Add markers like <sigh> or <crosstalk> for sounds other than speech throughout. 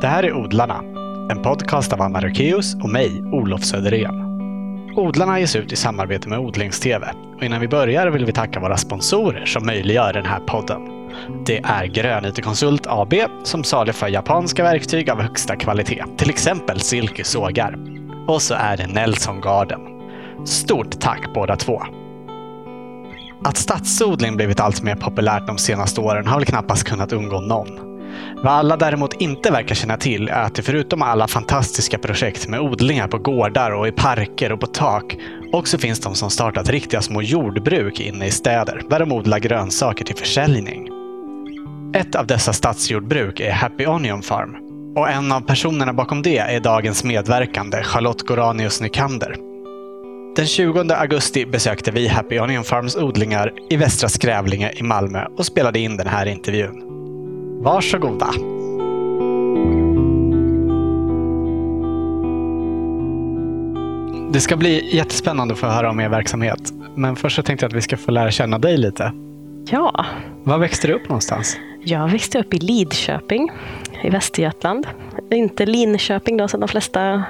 Det här är Odlarna, en podcast av Anna Rökeus och mig, Olof Söderén. Odlarna ges ut i samarbete med Odlingstv och innan vi börjar vill vi tacka våra sponsorer som möjliggör den här podden. Det är Grönytekonsult AB som saluför japanska verktyg av högsta kvalitet, till exempel silkesågar. Och så är det Nelson Garden. Stort tack båda två! Att stadsodling blivit allt mer populärt de senaste åren har väl knappast kunnat undgå någon. Vad alla däremot inte verkar känna till är att det förutom alla fantastiska projekt med odlingar på gårdar och i parker och på tak också finns de som startat riktiga små jordbruk inne i städer där de odlar grönsaker till försäljning. Ett av dessa stadsjordbruk är Happy Onion Farm och en av personerna bakom det är dagens medverkande Charlotte Goranius Nykander. Den 20 augusti besökte vi Happy Onion Farms odlingar i Västra Skrävlinge i Malmö och spelade in den här intervjun. Varsågoda! Det ska bli jättespännande att få höra om er verksamhet. Men först så tänkte jag att vi ska få lära känna dig lite. Ja, Var växte du upp någonstans? jag växte upp i Lidköping i Västergötland. Inte Linköping då, som de flesta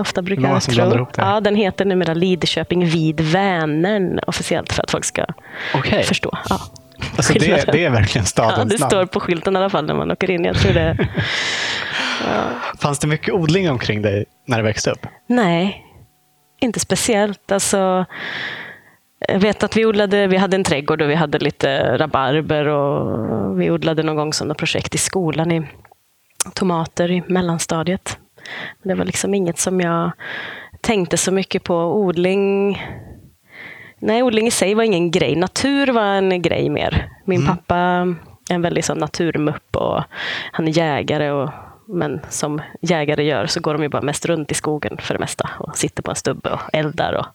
ofta brukar blandar tro. Ja, den heter numera Lidköping vid Vänern officiellt för att folk ska Okej, förstå. Ja. Alltså det, det är verkligen Ja, stadens det namn. står på skylten i alla fall när man åker in. Jag tror det. Fanns det mycket odling omkring dig när du växte upp? Nej, inte speciellt. Alltså, jag vet att vi odlade, vi hade en trädgård och vi hade lite rabarber och vi odlade någon gång sådana projekt i skolan i tomater i mellanstadiet. Men det var liksom inget som jag tänkte så mycket på. Odling Nej, odling i sig var ingen grej. Natur var en grej mer. Min pappa är en väldigt sån naturmupp och han är jägare. Och, men som jägare gör så går de ju bara mest runt i skogen för det mesta och sitter på en stubbe och eldar och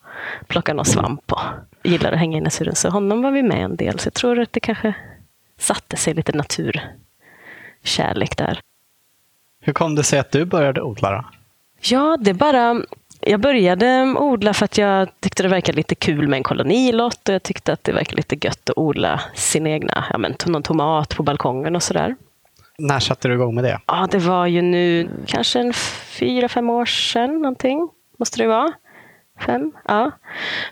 plockar någon svamp och gillar att hänga i naturen. Så honom var vi med en del. Så jag tror att det kanske satte sig lite naturkärlek där. Hur kom det sig att du började odla då? Ja, det bara... Jag började odla för att jag tyckte det verkade lite kul med en kolonilott och jag tyckte att det verkade lite gött att odla sin egna, ja men någon tomat på balkongen och sådär. När satte du igång med det? Ja, det var ju nu kanske en fyra, fem år sedan någonting. Måste det vara. Fem? Ja.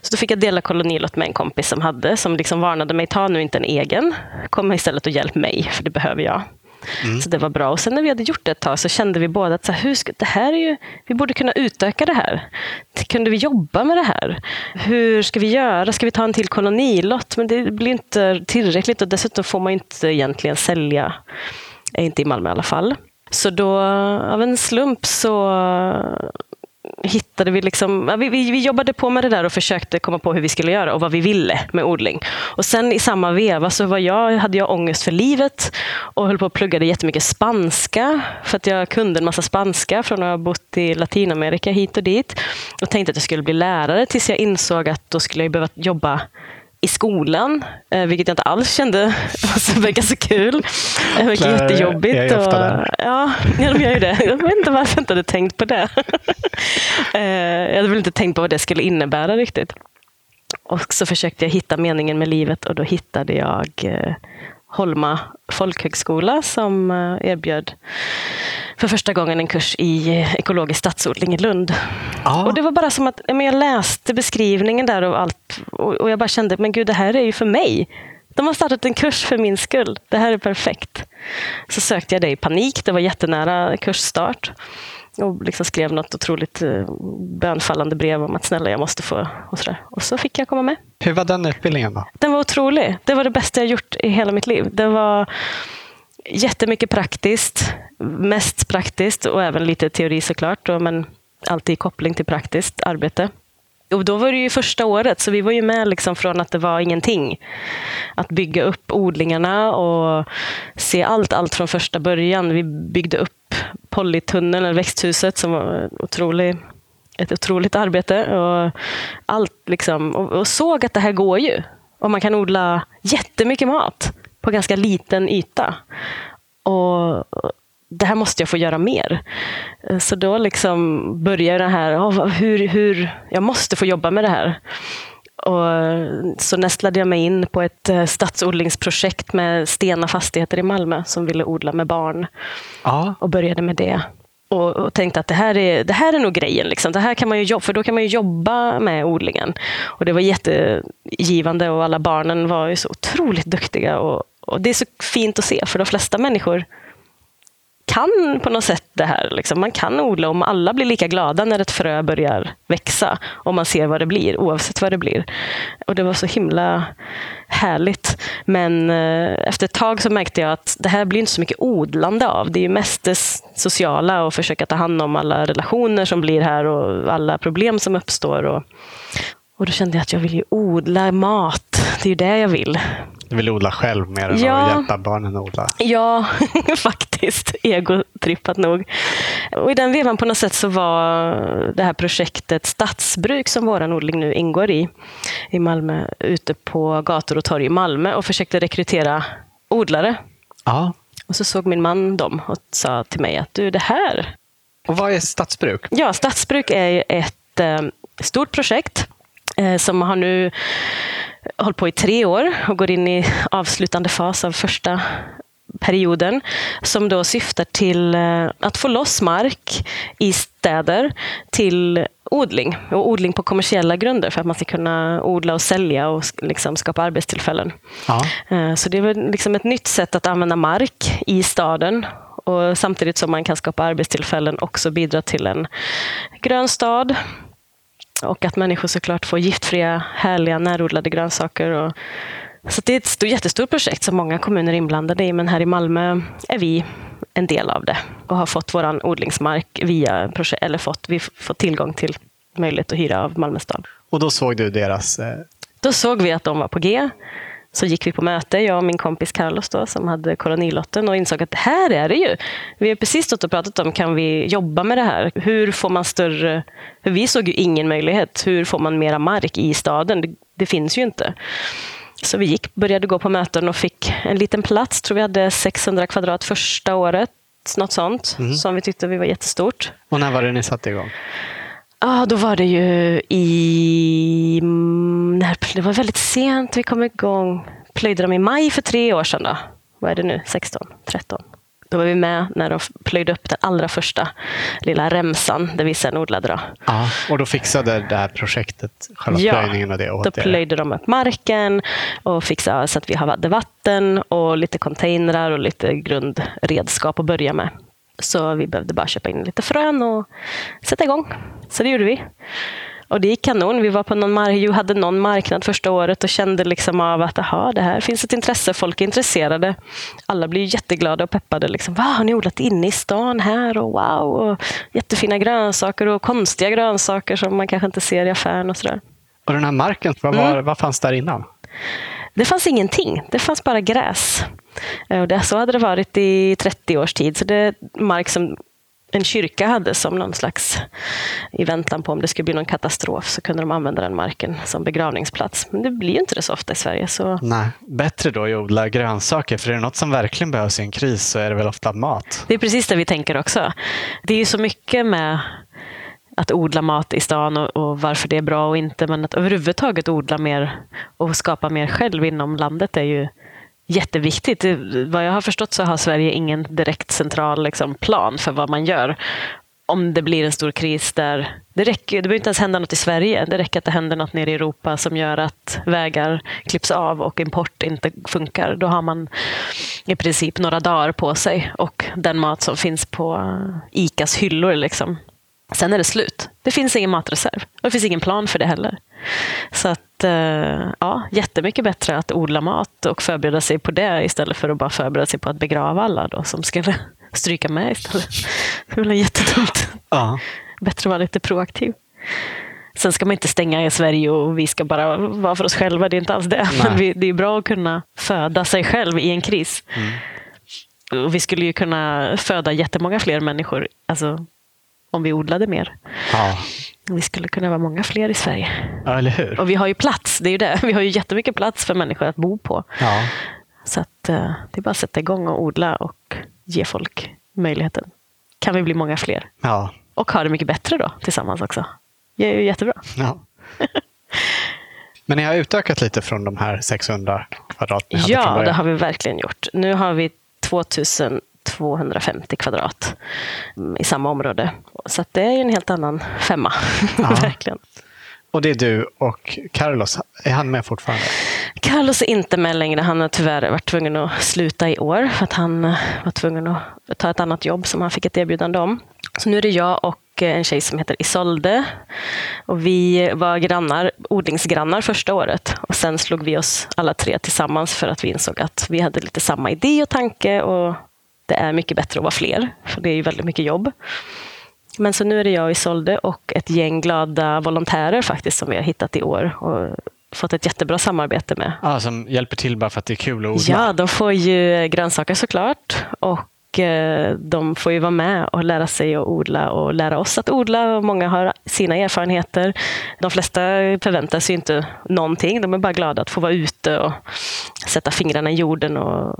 Så då fick jag dela kolonilott med en kompis som hade, som liksom varnade mig, ta nu inte en egen. Kom istället och hjälp mig, för det behöver jag. Mm. Så det var bra. Och sen när vi hade gjort det ett tag så kände vi båda att så här, hur ska, det här är ju, vi borde kunna utöka det här. Kunde vi jobba med det här? Hur ska vi göra? Ska vi ta en till kolonilott? Men det blir inte tillräckligt och dessutom får man inte egentligen sälja. Inte i Malmö i alla fall. Så då av en slump så hittade vi liksom, vi, vi, vi jobbade på med det där och försökte komma på hur vi skulle göra och vad vi ville med odling. Och sen i samma veva så var jag, hade jag ångest för livet och höll på att plugga jättemycket spanska för att jag kunde en massa spanska från att ha bott i Latinamerika hit och dit. Och tänkte att jag skulle bli lärare tills jag insåg att då skulle jag behöva jobba i skolan, eh, vilket jag inte alls kände alltså, verkar så kul. Det verkar jättejobbigt. är ju ofta och, där. ja, ja, de gör ju det. Jag vet inte varför jag inte hade tänkt på det. <laughs> Eh, jag hade väl inte tänkt på vad det skulle innebära riktigt. Och så försökte jag hitta meningen med livet och då hittade jag eh, Holma folkhögskola som eh, erbjöd för första gången en kurs i eh, ekologisk stadsodling i Lund. Ja. Och det var bara som att men jag läste beskrivningen där och allt och, och jag bara kände, men gud, det här är ju för mig. De har startat en kurs för min skull. Det här är perfekt. Så sökte jag det i panik. Det var jättenära kursstart. Och liksom skrev något otroligt eh, bönfallande brev om att snälla, jag måste få... Och, sådär. och så fick jag komma med. Hur var den utbildningen då? Den var otrolig. Det var det bästa jag gjort i hela mitt liv. Det var jättemycket praktiskt. Mest praktiskt och även lite teori såklart. Men alltid i koppling till praktiskt arbete. Och då var det ju första året, så vi var ju med liksom från att det var ingenting. Att bygga upp odlingarna och se allt, allt från första början. Vi byggde upp polytunneln, eller växthuset, som var otrolig, ett otroligt arbete. Och allt liksom, och, och såg att det här går ju. Och man kan odla jättemycket mat på ganska liten yta. Och det här måste jag få göra mer. Så då liksom börjar det här, oh, hur, hur, jag måste få jobba med det här. Och så nästlade jag mig in på ett eh, stadsodlingsprojekt med Stena Fastigheter i Malmö som ville odla med barn. Ja. Och började med det. Och, och tänkte att det här är, det här är nog grejen. Liksom. Det här kan man ju jobba, för då kan man ju jobba med odlingen. Och det var jättegivande och alla barnen var ju så otroligt duktiga. Och, och det är så fint att se, för de flesta människor kan på något sätt det här. Liksom. Man kan odla om alla blir lika glada när ett frö börjar växa Om man ser vad det blir, oavsett vad det blir. Och Det var så himla härligt. Men eh, efter ett tag så märkte jag att det här blir inte så mycket odlande av. Det är mest det sociala och försöka ta hand om alla relationer som blir här och alla problem som uppstår. Och, och då kände jag att jag vill ju odla mat. Det är ju det jag vill. Du vill odla själv mer än Ja. att hjälpa barnen att odla? Ja, <laughs> faktiskt. Egotrippat nog. Och I den vevan på något sätt så var det här projektet Stadsbruk som vår odling nu ingår i, i Malmö, ute på gator och torg i Malmö och försökte rekrytera odlare. Ja. Och så såg min man dem och sa till mig att du, det här... Och vad är stadsbruk? Ja, Stadsbruk är ett eh, stort projekt som har nu hållit på i tre år och går in i avslutande fas av första perioden som då syftar till eh, att få loss mark i städer till odling och odling på kommersiella grunder för att man ska kunna odla och sälja och liksom skapa arbetstillfällen. Ja. Eh, Så det är väl liksom ett nytt sätt att använda mark i staden och samtidigt som man kan skapa arbetstillfällen också bidra till en grön stad. Och att människor såklart får giftfria, härliga, närodlade grönsaker. Och, så det är ett stort, jättestort projekt som många kommuner är inblandade i, men här i Malmö är vi en del av det och har fått vår odlingsmark via projekt, eller fått, vi fått tillgång till möjlighet att hyra av Malmö stad. Och då såg du deras... Eh, Då såg vi att de var på G. Så gick vi på möte, jag och min kompis Carlos då, som hade kolonilotten och insåg att här är det ju. Vi har precis stått och pratat om, kan vi jobba med det här? Hur får man större... För vi såg ju ingen möjlighet. Hur får man mera mark i staden? Det, det finns ju inte. Så vi gick, började gå på möten och fick en liten plats. tror vi hade 600 kvadrat första året. Något sånt, som vi tyckte vi var jättestort. och när var det ni satte igång? Ja, då var det ju i... mm, När, det var väldigt sent vi kom igång. Plöjde de i maj för tre år sedan. Då. Vad är det nu? 16? 13? Då var vi med när de plöjde upp den allra första lilla remsan där vi sen odlade. Då. Ja. Och då fixade det här projektet själva plöjningen och det åt då plöjde de upp marken och fixade så att vi hade vatten och lite containrar och lite grundredskap att börja med. Så vi behövde bara köpa in lite frön och sätta igång. Så det gjorde vi. Och det gick kanon. Vi var på någon mar- ju hade någon marknad första året och kände liksom av att aha, det här finns ett intresse. Folk är intresserade. Alla blir jätteglada och peppade. Liksom, Va, har ni odlat inne i stan här? Och wow! Och jättefina grönsaker och konstiga grönsaker som man kanske inte ser i affären och sådär. Och den här marken, vad, Mm. var, vad fanns där innan? Det fanns ingenting. Det fanns bara gräs. Eh, Och det, så hade det varit i 30 års tid. Så det är mark som en kyrka hade som någon slags, i väntan på om det skulle bli någon katastrof, så kunde de använda den marken som begravningsplats. Men det blir ju inte det så ofta i Sverige. Så Nej, bättre då att odla grönsaker. För är det något som verkligen behövs i en kris så är det väl ofta mat. det är precis det vi tänker också. Det är ju så mycket med att odla mat i stan och, och varför det är bra och inte, men att överhuvudtaget odla mer och skapa mer själv inom landet är ju jätteviktigt. Vad jag har förstått så har Sverige ingen direkt central liksom, plan för vad man gör. Om det blir en stor kris där, det, räcker, det behöver inte ens hända något i Sverige. Det räcker att det händer något nere i Europa som gör att vägar klipps av och import inte funkar. Då har man i princip några dagar på sig och den mat som finns på ICAs hyllor. Liksom. Sen är det slut. Det finns ingen matreserv och det finns ingen plan för det heller. Så att, eh, ja, jättemycket bättre att odla mat och förbereda sig på det istället för att bara förbereda sig på att begrava alla då, som skulle <laughs> stryka med istället. Det är väl jättedumt. Ja. Bättre att vara lite proaktiv. Sen ska man inte stänga i Sverige och vi ska bara vara för oss själva. Det är inte alls det. Men vi, det är bra att kunna föda sig själv i en kris. Och vi skulle ju kunna föda jättemånga fler människor alltså, om vi odlade mer. Ja. Vi skulle kunna vara många fler i Sverige. ja, eller hur? Och vi har ju plats, det är ju det. Vi har ju jättemycket plats för människor att bo på. Ja. Så att, eh, det är bara att sätta igång och odla och ge folk möjligheten. Kan vi bli många fler. Ja. Och ha det mycket bättre då tillsammans också. Det är ju jättebra. ja. Men ni har utökat lite från de här 600 kvadrat ni hade från Ja, det har vi verkligen gjort. Nu har vi 2250 kvadrat i samma område. Så det är ju en helt annan femma. <laughs> Ja. verkligen. Och det är du och Carlos. Är han med fortfarande? Carlos är inte med längre. Han har tyvärr varit tvungen att sluta i år för att han var tvungen att ta ett annat jobb som han fick ett erbjudande om. Så nu är det jag och eh, en tjej som heter Isolde. Och vi var grannar, odlingsgrannar första året. Och sen slog vi oss alla tre tillsammans för att vi insåg att vi hade lite samma idé och tanke. Och det är mycket bättre att vara fler, för det är ju väldigt mycket jobb. Men så nu är det jag Isolde och ett gäng glada volontärer faktiskt som vi har hittat i år och fått ett jättebra samarbete med. Ja, som hjälper till bara för att det är kul att odla? Ja, de får ju grönsaker såklart. Och eh, de får ju vara med och lära sig att odla och lära oss att odla. Och många har sina erfarenheter. De flesta förväntar sig inte någonting. De är bara glada att få vara ute och sätta fingrarna i jorden och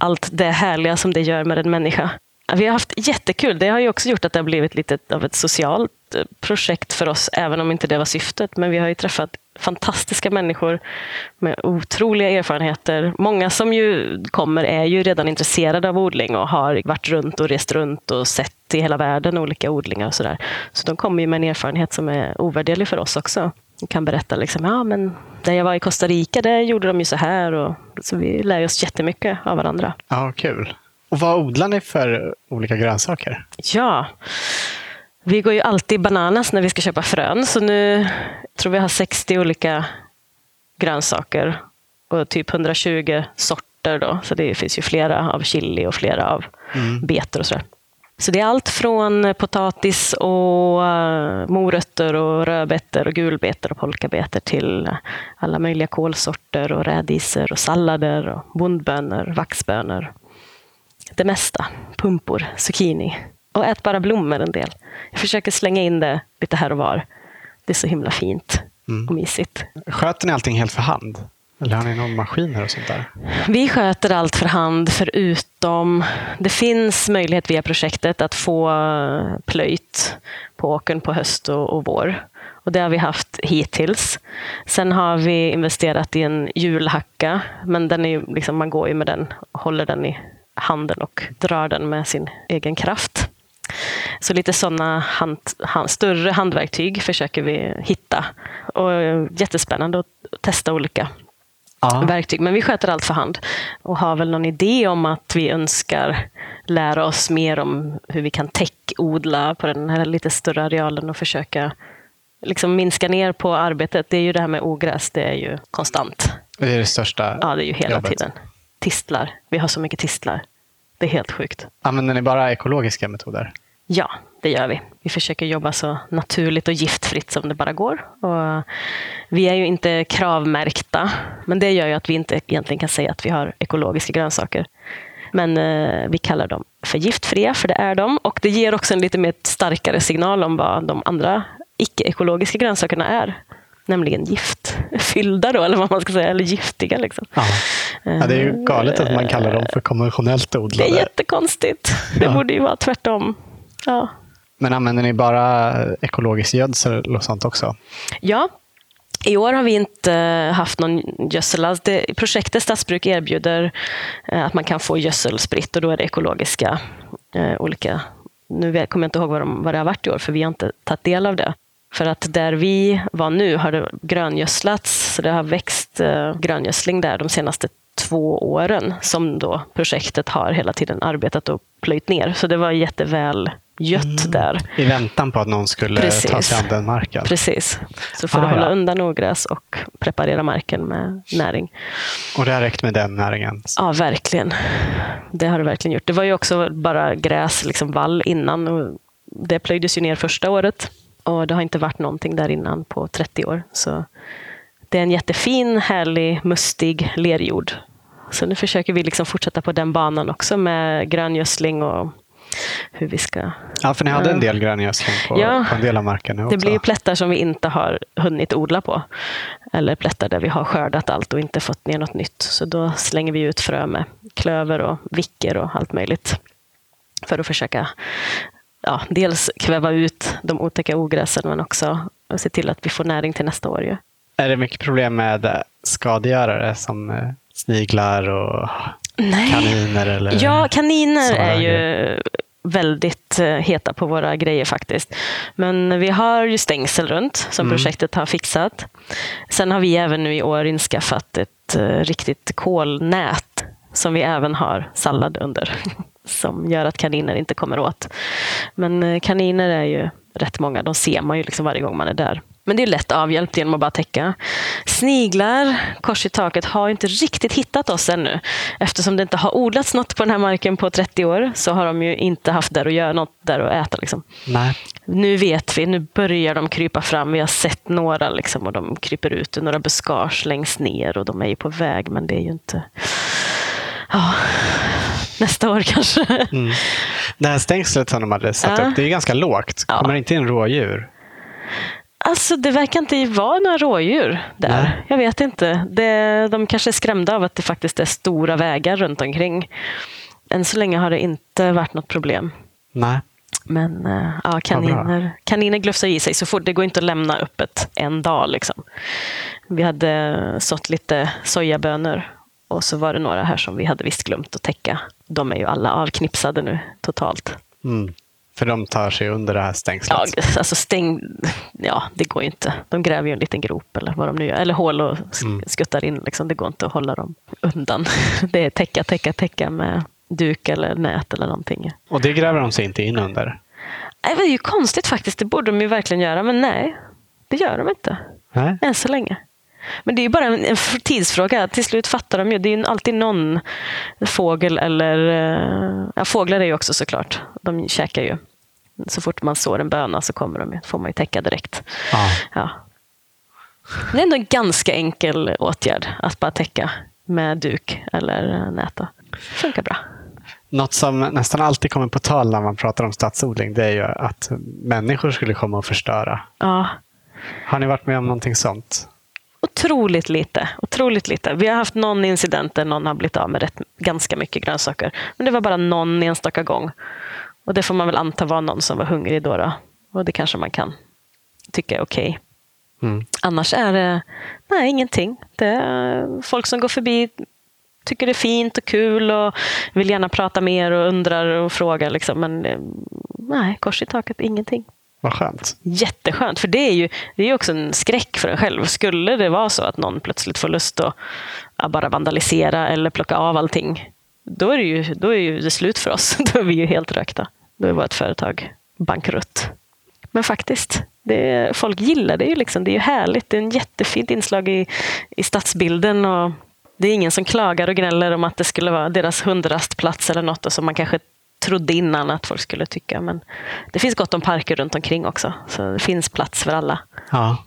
allt det härliga som det gör med en människa. Vi har haft jättekul. Det har ju också gjort att det har blivit lite av ett socialt eh, projekt för oss, även om inte det var syftet. Men vi har ju träffat fantastiska människor med otroliga erfarenheter. Många som ju kommer är ju redan intresserade av odling och har varit runt och rest runt och sett i hela världen olika odlingar och sådär. Så de kommer ju med en erfarenhet som är ovärderlig för oss också. Kan berätta liksom, ja men där jag var i Costa Rica, där gjorde de ju så här. Och, så vi lär oss jättemycket av varandra. Ja, kul. Och vad odlar ni för olika grönsaker? Ja, vi går ju alltid bananas när vi ska köpa frön. Så nu tror vi har 60 olika grönsaker och typ 120 sorter. Då. Så det finns ju flera av chili och flera av betor och sådär. Så det är allt från potatis och eh, morötter och rödbetor och gulbetor och polkabetor till alla möjliga kålsorter och rädisor och sallader och bondbönor, vaxbönor. Det mesta. Pumpor, zucchini och ätbara blommor en del. Jag försöker slänga in det lite här och var. Det är så himla fint och mysigt. Sköter ni allting helt för hand? Eller har ni någon maskiner och sånt där? Vi sköter allt för hand förutom det finns möjlighet via projektet att få plöjt på åkern på höst och, och vår. Och det har vi haft hittills. Sen har vi investerat i en hjulhacka, men den är ju, liksom, man går ju med den, håller den i handen och drar den med sin egen kraft. Så lite sådana hand, hand, större handverktyg försöker vi hitta. Och eh, jättespännande att testa olika Ja. verktyg. Men vi sköter allt för hand och har väl någon idé om att vi önskar lära oss mer om hur vi kan täckodla på den här lite större arealen och försöka liksom minska ner på arbetet. Det är ju det här med ogräs, det är ju konstant. Det är det största Ja, det är ju hela jobbet. tiden. Tistlar. Vi har så mycket tistlar. Det är helt sjukt. Använder ni bara ekologiska metoder? Ja, det gör vi. Vi försöker jobba så naturligt och giftfritt som det bara går. Och vi är ju inte kravmärkta, men det gör ju att vi inte egentligen kan säga att vi har ekologiska grönsaker. Men eh, vi kallar dem för giftfria, för det är de. Och det ger också en lite mer starkare signal om vad de andra icke-ekologiska grönsakerna är. Nämligen giftfyllda då, eller vad man ska säga, eller giftiga. Liksom. Ja. ja, det är ju galet att man kallar dem för konventionellt Det är odlade. jättekonstigt. Det Ja. borde ju vara tvärtom. Ja. Men använder ni bara ekologisk gödsel och sånt också? Ja, i år har vi inte eh, haft någon gödsel alls. Projektet Stadsbruk erbjuder eh, att man kan få gödsel spritt och då är det ekologiska eh, olika. Nu kommer jag inte ihåg vad, de, vad det har varit i år, för vi har inte tagit del av det. För att där vi var nu har det gröngödslats, så det har växt eh, gröngödsling där de senaste två åren som då projektet har hela tiden arbetat och plöjt ner. Så det var jätteväl gött där. I väntan på att någon skulle Precis. ta sig an den marken? Precis. Så för Ah, att hålla ja. undan ogräs och preparera marken med näring. Och det har räckt med den näringen? Ja, verkligen. Det har det verkligen gjort. Det var ju också bara gräs, liksom vall innan. Och det plöjdes ju ner första året. Och det har inte varit någonting där innan på 30 år. Så det är en jättefin, härlig, mustig lerjord. Så nu försöker vi liksom fortsätta på den banan också med gröngödsling och hur vi ska Ja, för ni hade en del gröngödsling på, Ja. på en del av marken också. Det blir ju plättar som vi inte har hunnit odla på. Eller plättar där vi har skördat allt och inte fått ner något nytt. Så då slänger vi ut frö med klöver och vicker och allt möjligt. För att försöka ja, dels kväva ut de otäcka ogräsen men också se till att vi får näring till nästa år. Ju. Är det mycket problem med skadegörare som eh, sniglar och Nej. kaniner? Eller Ja, kaniner är ju grejer? väldigt eh, heta på våra grejer faktiskt. Men vi har ju stängsel runt som Mm. projektet har fixat. Sen har vi även nu i år inskaffat ett eh, riktigt kolnät som vi även har sallad under. <laughs> Som gör att kaniner inte kommer åt. Men eh, kaniner är ju rätt många. De ser man ju liksom varje gång man är där. Men det är lätt avhjälpt genom att bara täcka. Sniglar, kors i taket, har inte riktigt hittat oss ännu. Eftersom det inte har odlats något på den här marken på 30 år så har de ju inte haft där att göra något där att äta. Liksom. Nej. Nu vet vi, nu börjar de krypa fram. Vi har sett några liksom, och de kryper ut ur några buskage längst ner och de är ju på väg men det är ju inte... Ja, nästa år kanske. Mm. Det här stängslet som de hade satt Ja. upp, det är ju ganska lågt. Ja. Kommer det inte in rådjur? Alltså det verkar inte vara några rådjur där. Nej. Jag vet inte. Det, de kanske är skrämda av att det faktiskt är stora vägar runt omkring. Än så länge har det inte varit något problem. Nej. Men eh, ja, kaniner, kaniner glufsar i sig så fort. Det går inte att lämna öppet en dag. Liksom. Vi hade sått lite sojabönor och så var det några här som vi hade visst glömt att täcka. De är ju alla avknipsade nu totalt. Mm. För de tar sig under det här stängslet. Ja, alltså stäng... Ja, det går ju inte. De gräver ju en liten grop eller vad de nu gör. Eller hål och Mm. skuttar in. Liksom. Det går inte att hålla dem undan. <laughs> Det är täcka, täcka, täcka med duk eller nät eller någonting. Och det gräver de sig inte in under? Nej, Det är ju konstigt faktiskt. Det borde de ju verkligen göra. Men nej, det gör de inte. Nej. Än så länge. Men det är ju bara en tidsfråga. Till slut fattar de ju. Det är ju alltid någon fågel eller... eh, Ja, fåglar är ju också såklart. De käkar ju. Så fort man sår en böna så kommer de, får man ju täcka direkt. Ja. Ja. Det är ändå en ganska enkel åtgärd att bara täcka med duk eller nät. då. Funkar bra. Något som nästan alltid kommer på tal när man pratar om stadsodling, det är ju att människor skulle komma och förstöra. Ja, Har ni varit med om någonting sånt? otroligt lite. Otroligt lite. Vi har haft någon incident där någon har blivit av med rätt, ganska mycket grönsaker. Men det var bara någon enstaka gång. Och det får man väl anta var någon som var hungrig då. då. Och det kanske man kan tycka är okej. Mm. Annars är det nej, ingenting. Det är folk som går förbi tycker det är fint och kul och vill gärna prata mer och undrar och frågar. Liksom. Men eh, nej, kors i taket, ingenting. Vad skönt. Jätteskönt, för det är ju det är också en skräck för en själv. Skulle det vara så att någon plötsligt får lust att bara vandalisera eller plocka av allting, då är det ju, då är ju det slut för oss. <laughs> Då är vi ju helt rökta. Då är vårt företag bankrutt. Men faktiskt, det folk gillar det ju. Liksom. Det är ju härligt. Det är en jättefint inslag i, i stadsbilden. Och det är ingen som klagar och gnäller om att det skulle vara deras hundrastplats eller något och som man kanske trodde innan att folk skulle tycka. Men det finns gott om parker runt omkring också. Så det finns plats för alla. Ja.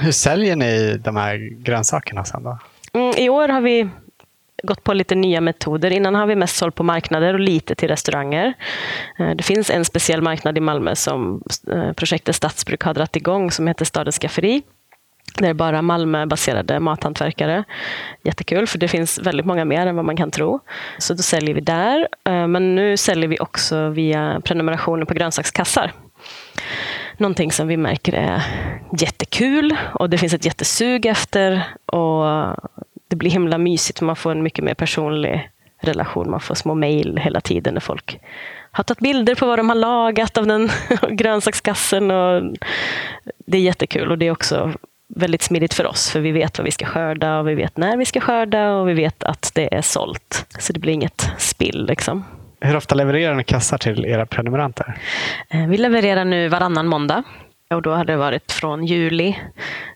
Hur säljer ni de här grönsakerna sen då? Mm, I år har vi gått på lite nya metoder. Innan har vi mest sålt på marknader och lite till restauranger. Eh, det finns en speciell marknad i Malmö som eh, projektet Stadsbruk har dragit igång som heter Stadens Skafferi. Det är bara Malmöbaserade mathantverkare. Jättekul, för det finns väldigt många mer än vad man kan tro. Så då säljer vi där. Eh, men nu säljer vi också via prenumerationer på grönsakskassar. Någonting som vi märker är jättekul och det finns ett jättesug efter. Och det blir himla mysigt. Man får en mycket mer personlig relation. Man får små mejl hela tiden när folk har tagit bilder på vad de har lagat av den <laughs> grönsakskassen. Och det är jättekul och det är också väldigt smidigt för oss för vi vet vad vi ska skörda och vi vet när vi ska skörda och vi vet att det är sålt. Så det blir inget spill. Liksom. Hur ofta levererar ni kassar till era prenumeranter? Eh, Vi levererar nu varannan måndag och då har det varit från juli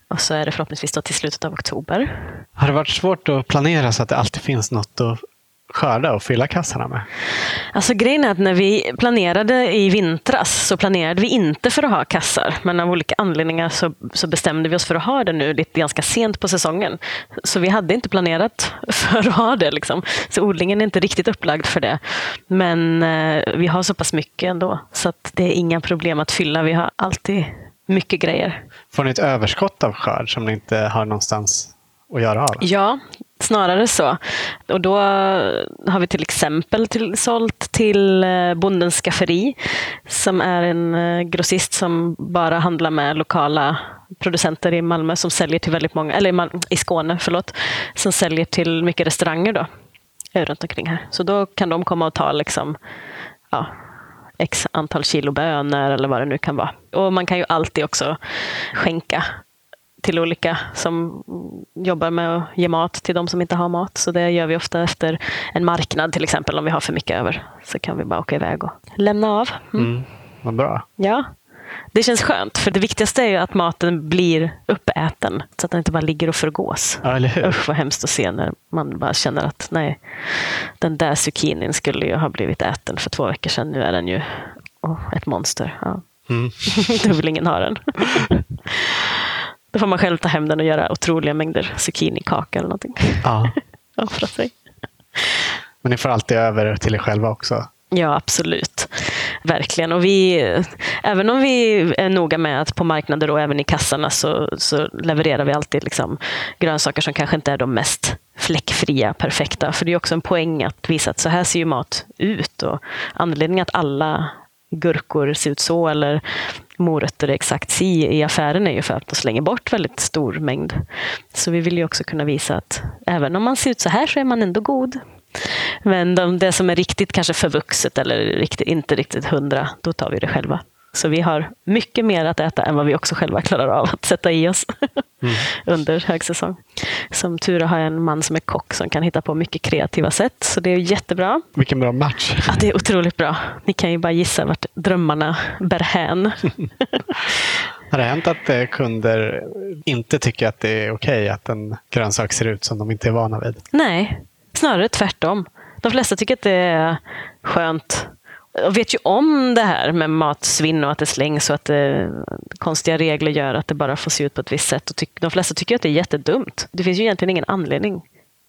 och så är det förhoppningsvis då till slutet av oktober. Har det varit svårt att planera så att det alltid finns något att skörda och fylla kassarna med? Alltså grejen är att när vi planerade i vintras så planerade vi inte för att ha kassar. Men av olika anledningar så, så bestämde vi oss för att ha det nu lite ganska sent på säsongen. Så vi hade inte planerat <laughs> för att ha det. Liksom. Så odlingen är inte riktigt upplagd för det. Men eh, vi har så pass mycket ändå. Så att det är inga problem att fylla. Vi har alltid mycket grejer. Får ni ett överskott av skörd som ni inte har någonstans att göra av? Ja, snarare så. Och då har vi till exempel till, sålt till eh, Bondens Skafferi som är en eh, grossist som bara handlar med lokala producenter i Malmö som säljer till väldigt många, eller i Skåne, förlåt, som säljer till mycket restauranger då, eh, runt omkring här. Så då kan de komma och ta liksom, ja, x antal kilo bönor eller vad det nu kan vara. Och man kan ju alltid också skänka till olika som jobbar med att ge mat till de som inte har mat. Så det gör vi ofta efter en marknad till exempel om vi har för mycket över. Så kan vi bara åka iväg och lämna av. Mm. Mm, vad bra. Ja, det känns skönt, för det viktigaste är ju att maten blir uppäten, så att den inte bara ligger och förgås. Ja, eller hur? Usch vad hemskt att se när man bara känner att nej, den där zucchinin skulle ju ha blivit äten för två veckor sedan. Nu är den ju oh, ett monster. Ja. Mm. <laughs> Då vill ingen ha den. <laughs> Då får man själv ta hem den och göra otroliga mängder zucchinikaka eller någonting. Ja. <laughs> Offra sig. Men ni får alltid över till er själva också? Ja, absolut. Verkligen. Och vi, även om vi är noga med att på marknader och även i kassarna så, så levererar vi alltid liksom grönsaker som kanske inte är de mest fläckfria, perfekta. För det är också en poäng att visa att så här ser ju mat ut. Och anledningen att alla gurkor ser ut så eller morötter är exakt si i affären är ju för att de slänger bort väldigt stor mängd. Så vi vill ju också kunna visa att även om man ser ut så här så är man ändå god. Men de, det som är riktigt kanske förvuxet eller riktigt, inte riktigt hundra, då tar vi det själva. Så vi har mycket mer att äta än vad vi också själva klarar av att sätta i oss mm. <laughs> under högsäsong. Som tur har jag en man som är kock som kan hitta på mycket kreativa sätt. Så det är jättebra. Vilken bra match. Ja, det är otroligt bra. Ni kan ju bara gissa vart drömmarna bär hän. <laughs> har det hänt att eh, kunder inte tycker att det är okej att en grönsak ser ut som de inte är vana vid? Nej, snarare tvärtom. De flesta tycker att det är skönt och vet ju om det här med matsvinn och att det slängs och att det, konstiga regler gör att det bara får se ut på ett visst sätt. Och tyck, de flesta tycker att det är jättedumt. Det finns ju egentligen ingen anledning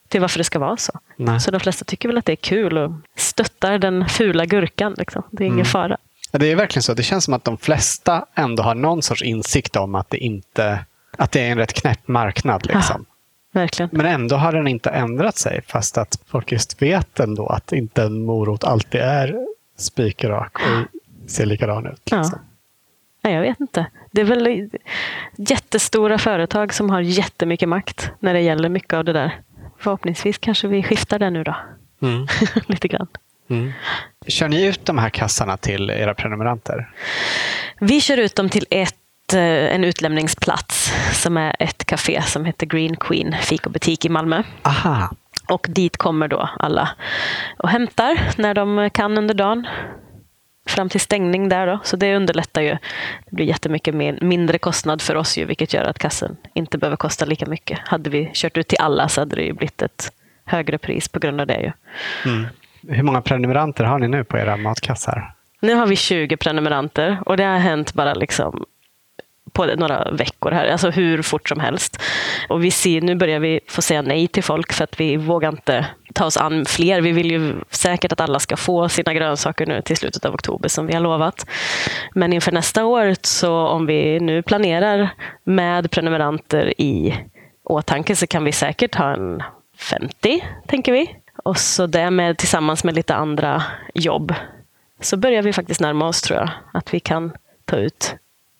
till varför det ska vara så. Nej. Så de flesta tycker väl att det är kul och stöttar den fula gurkan. Liksom. Det är ingen mm. fara. det är verkligen så. Det känns som att de flesta ändå har någon sorts insikt om att det inte att det är en rätt knäpp marknad. Liksom. Verkligen. Men ändå har den inte ändrat sig fast att folk just vet ändå att inte en morot alltid är spikrak och ser likadan ut. Liksom. Ja. jag vet inte. Det är väl jättestora företag som har jättemycket makt när det gäller mycket av det där. Förhoppningsvis kanske vi skiftar det nu då. Mm. <laughs> Lite grann. Mm. Kör ni ut de här kassarna till era prenumeranter? Vi kör ut dem till ett, eh, en utlämningsplats som är ett café som heter Green Queen fikobutik i Malmö. Aha. Och dit kommer då alla och hämtar när de kan under dagen. Fram till stängning där då. Så det underlättar ju. Det blir jättemycket mindre kostnad för oss ju, vilket gör att kassen inte behöver kosta lika mycket. Hade vi kört ut till alla så hade det ju blivit ett högre pris på grund av det. Ju. Mm. Hur många prenumeranter har ni nu på era matkassar? Nu har vi 20 prenumeranter och det har hänt bara liksom på några veckor här, alltså hur fort som helst. Och vi ser, nu börjar vi få säga nej till folk för att vi vågar inte ta oss an fler. Vi vill ju säkert att alla ska få sina grönsaker nu till slutet av oktober som vi har lovat. Men inför nästa år, så om vi nu planerar med prenumeranter i åtanke så kan vi säkert ha en 50, tänker vi. Och så det med tillsammans med lite andra jobb så börjar vi faktiskt närma oss tror jag. Att vi kan ta ut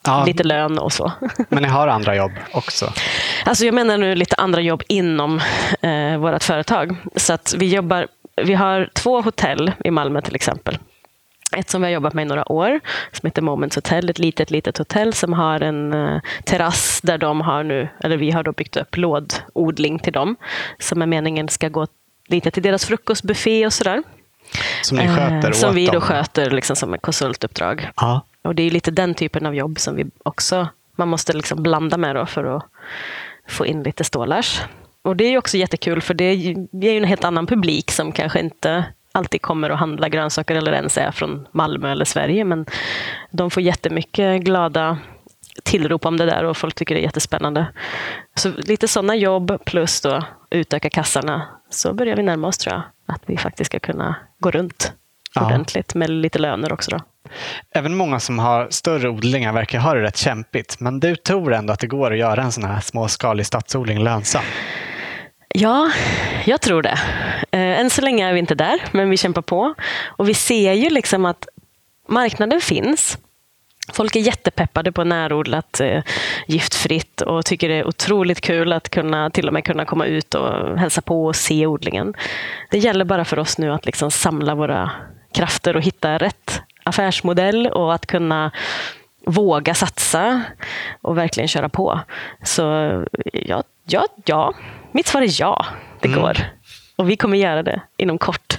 ja. lite lön och så. <laughs> Men ni har andra jobb också? Alltså jag menar nu lite andra jobb inom eh, vårt företag. Så att vi jobbar, vi har två hotell i Malmö till exempel. Ett som vi har jobbat med i några år, som heter Moments Hotel. Ett litet, litet hotell som har en uh, terrass där de har nu, eller vi har då byggt upp lådodling till dem. Som är meningen ska gå lite till deras frukostbuffé och sådär. Som ni sköter uh, Som vi då dem. sköter liksom som ett konsultuppdrag. Ja. Och det är lite den typen av jobb som vi också man måste liksom blanda med då för att få in lite stålars. Och det är också jättekul för det är ju en helt annan publik som kanske inte alltid kommer att handla grönsaker eller ens är från Malmö eller Sverige. Men de får jättemycket glada tillrop om det där och folk tycker det är jättespännande. Så lite sådana jobb plus då utöka kassarna så börjar vi närma oss tror jag. Att vi faktiskt ska kunna gå runt ja. ordentligt med lite löner också. Då. Även många som har större odlingar verkar ha det rätt kämpigt. Men du tror ändå att det går att göra en sån här småskalig stadsodling lönsam? Ja, jag tror det. Eh, än så länge är vi inte där, men vi kämpar på. Och vi ser ju liksom att marknaden finns. Folk är jättepeppade på närodlat eh, giftfritt och tycker det är otroligt kul att kunna till och med kunna komma ut och hälsa på och se odlingen. Det gäller bara för oss nu att liksom samla våra krafter och hitta rätt affärsmodell och att kunna våga satsa och verkligen köra på. Så ja, ja, ja. mitt svar är ja, det Mm. går. Och vi kommer göra det inom kort.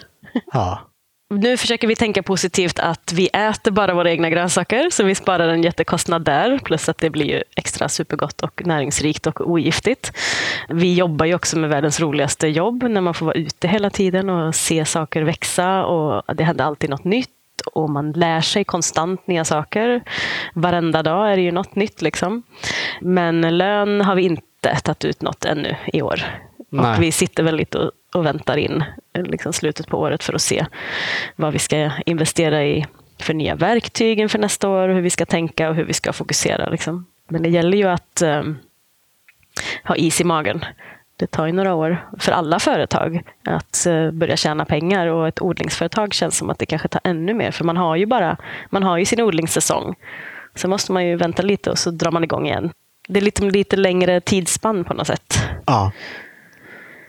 Ja. Nu försöker vi tänka positivt att vi äter bara våra egna grönsaker, så vi sparar en jättekostnad där. Plus att det blir ju extra supergott och näringsrikt och ogiftigt. Vi jobbar ju också med världens roligaste jobb, när man får vara ute hela tiden och se saker växa. och Det händer alltid något nytt och man lär sig konstant nya saker. Varenda dag är det ju något nytt. Liksom. Men lön har vi inte tagit ut något ännu i år. Nej. Och vi sitter väl lite och, och väntar in eh, liksom slutet på året för att se vad vi ska investera i för nya verktyg inför nästa år, hur vi ska tänka och hur vi ska fokusera. Liksom. Men det gäller ju att eh, ha is i magen. Det tar ju några år för alla företag att eh, börja tjäna pengar och ett odlingsföretag känns som att det kanske tar ännu mer för man har ju bara man har ju sin odlingssäsong. Sen måste man ju vänta lite och så drar man igång igen. Det är lite, lite längre tidsspann på något sätt. ja.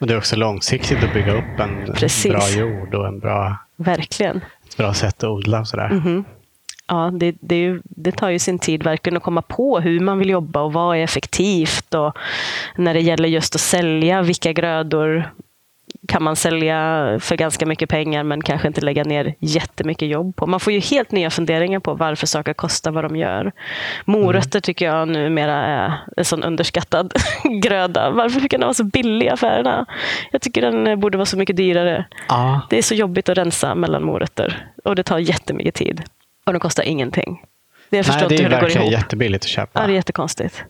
Och det är också långsiktigt att bygga upp en Precis. bra jord och en bra, Verkligen. ett bra sätt att odla. Och sådär. Mhm. Ja, det, det, det tar ju sin tid verkligen att komma på hur man vill jobba och vad är effektivt. Och när det gäller just att sälja, vilka grödor kan man sälja för ganska mycket pengar men kanske inte lägga ner jättemycket jobb på. Man får ju helt nya funderingar på varför saker kostar vad de gör. Morötter tycker jag numera är en sån underskattad <laughs> gröda. Varför kan den vara så billig i affärerna? Jag tycker den borde vara så mycket dyrare. Ja. Det är så jobbigt att rensa mellan morötter och det tar jättemycket tid. Och de kostar ingenting. Jag förstår Nej, det är hur det går ihop. jättebilligt att köpa. Ja, det är jättekonstigt.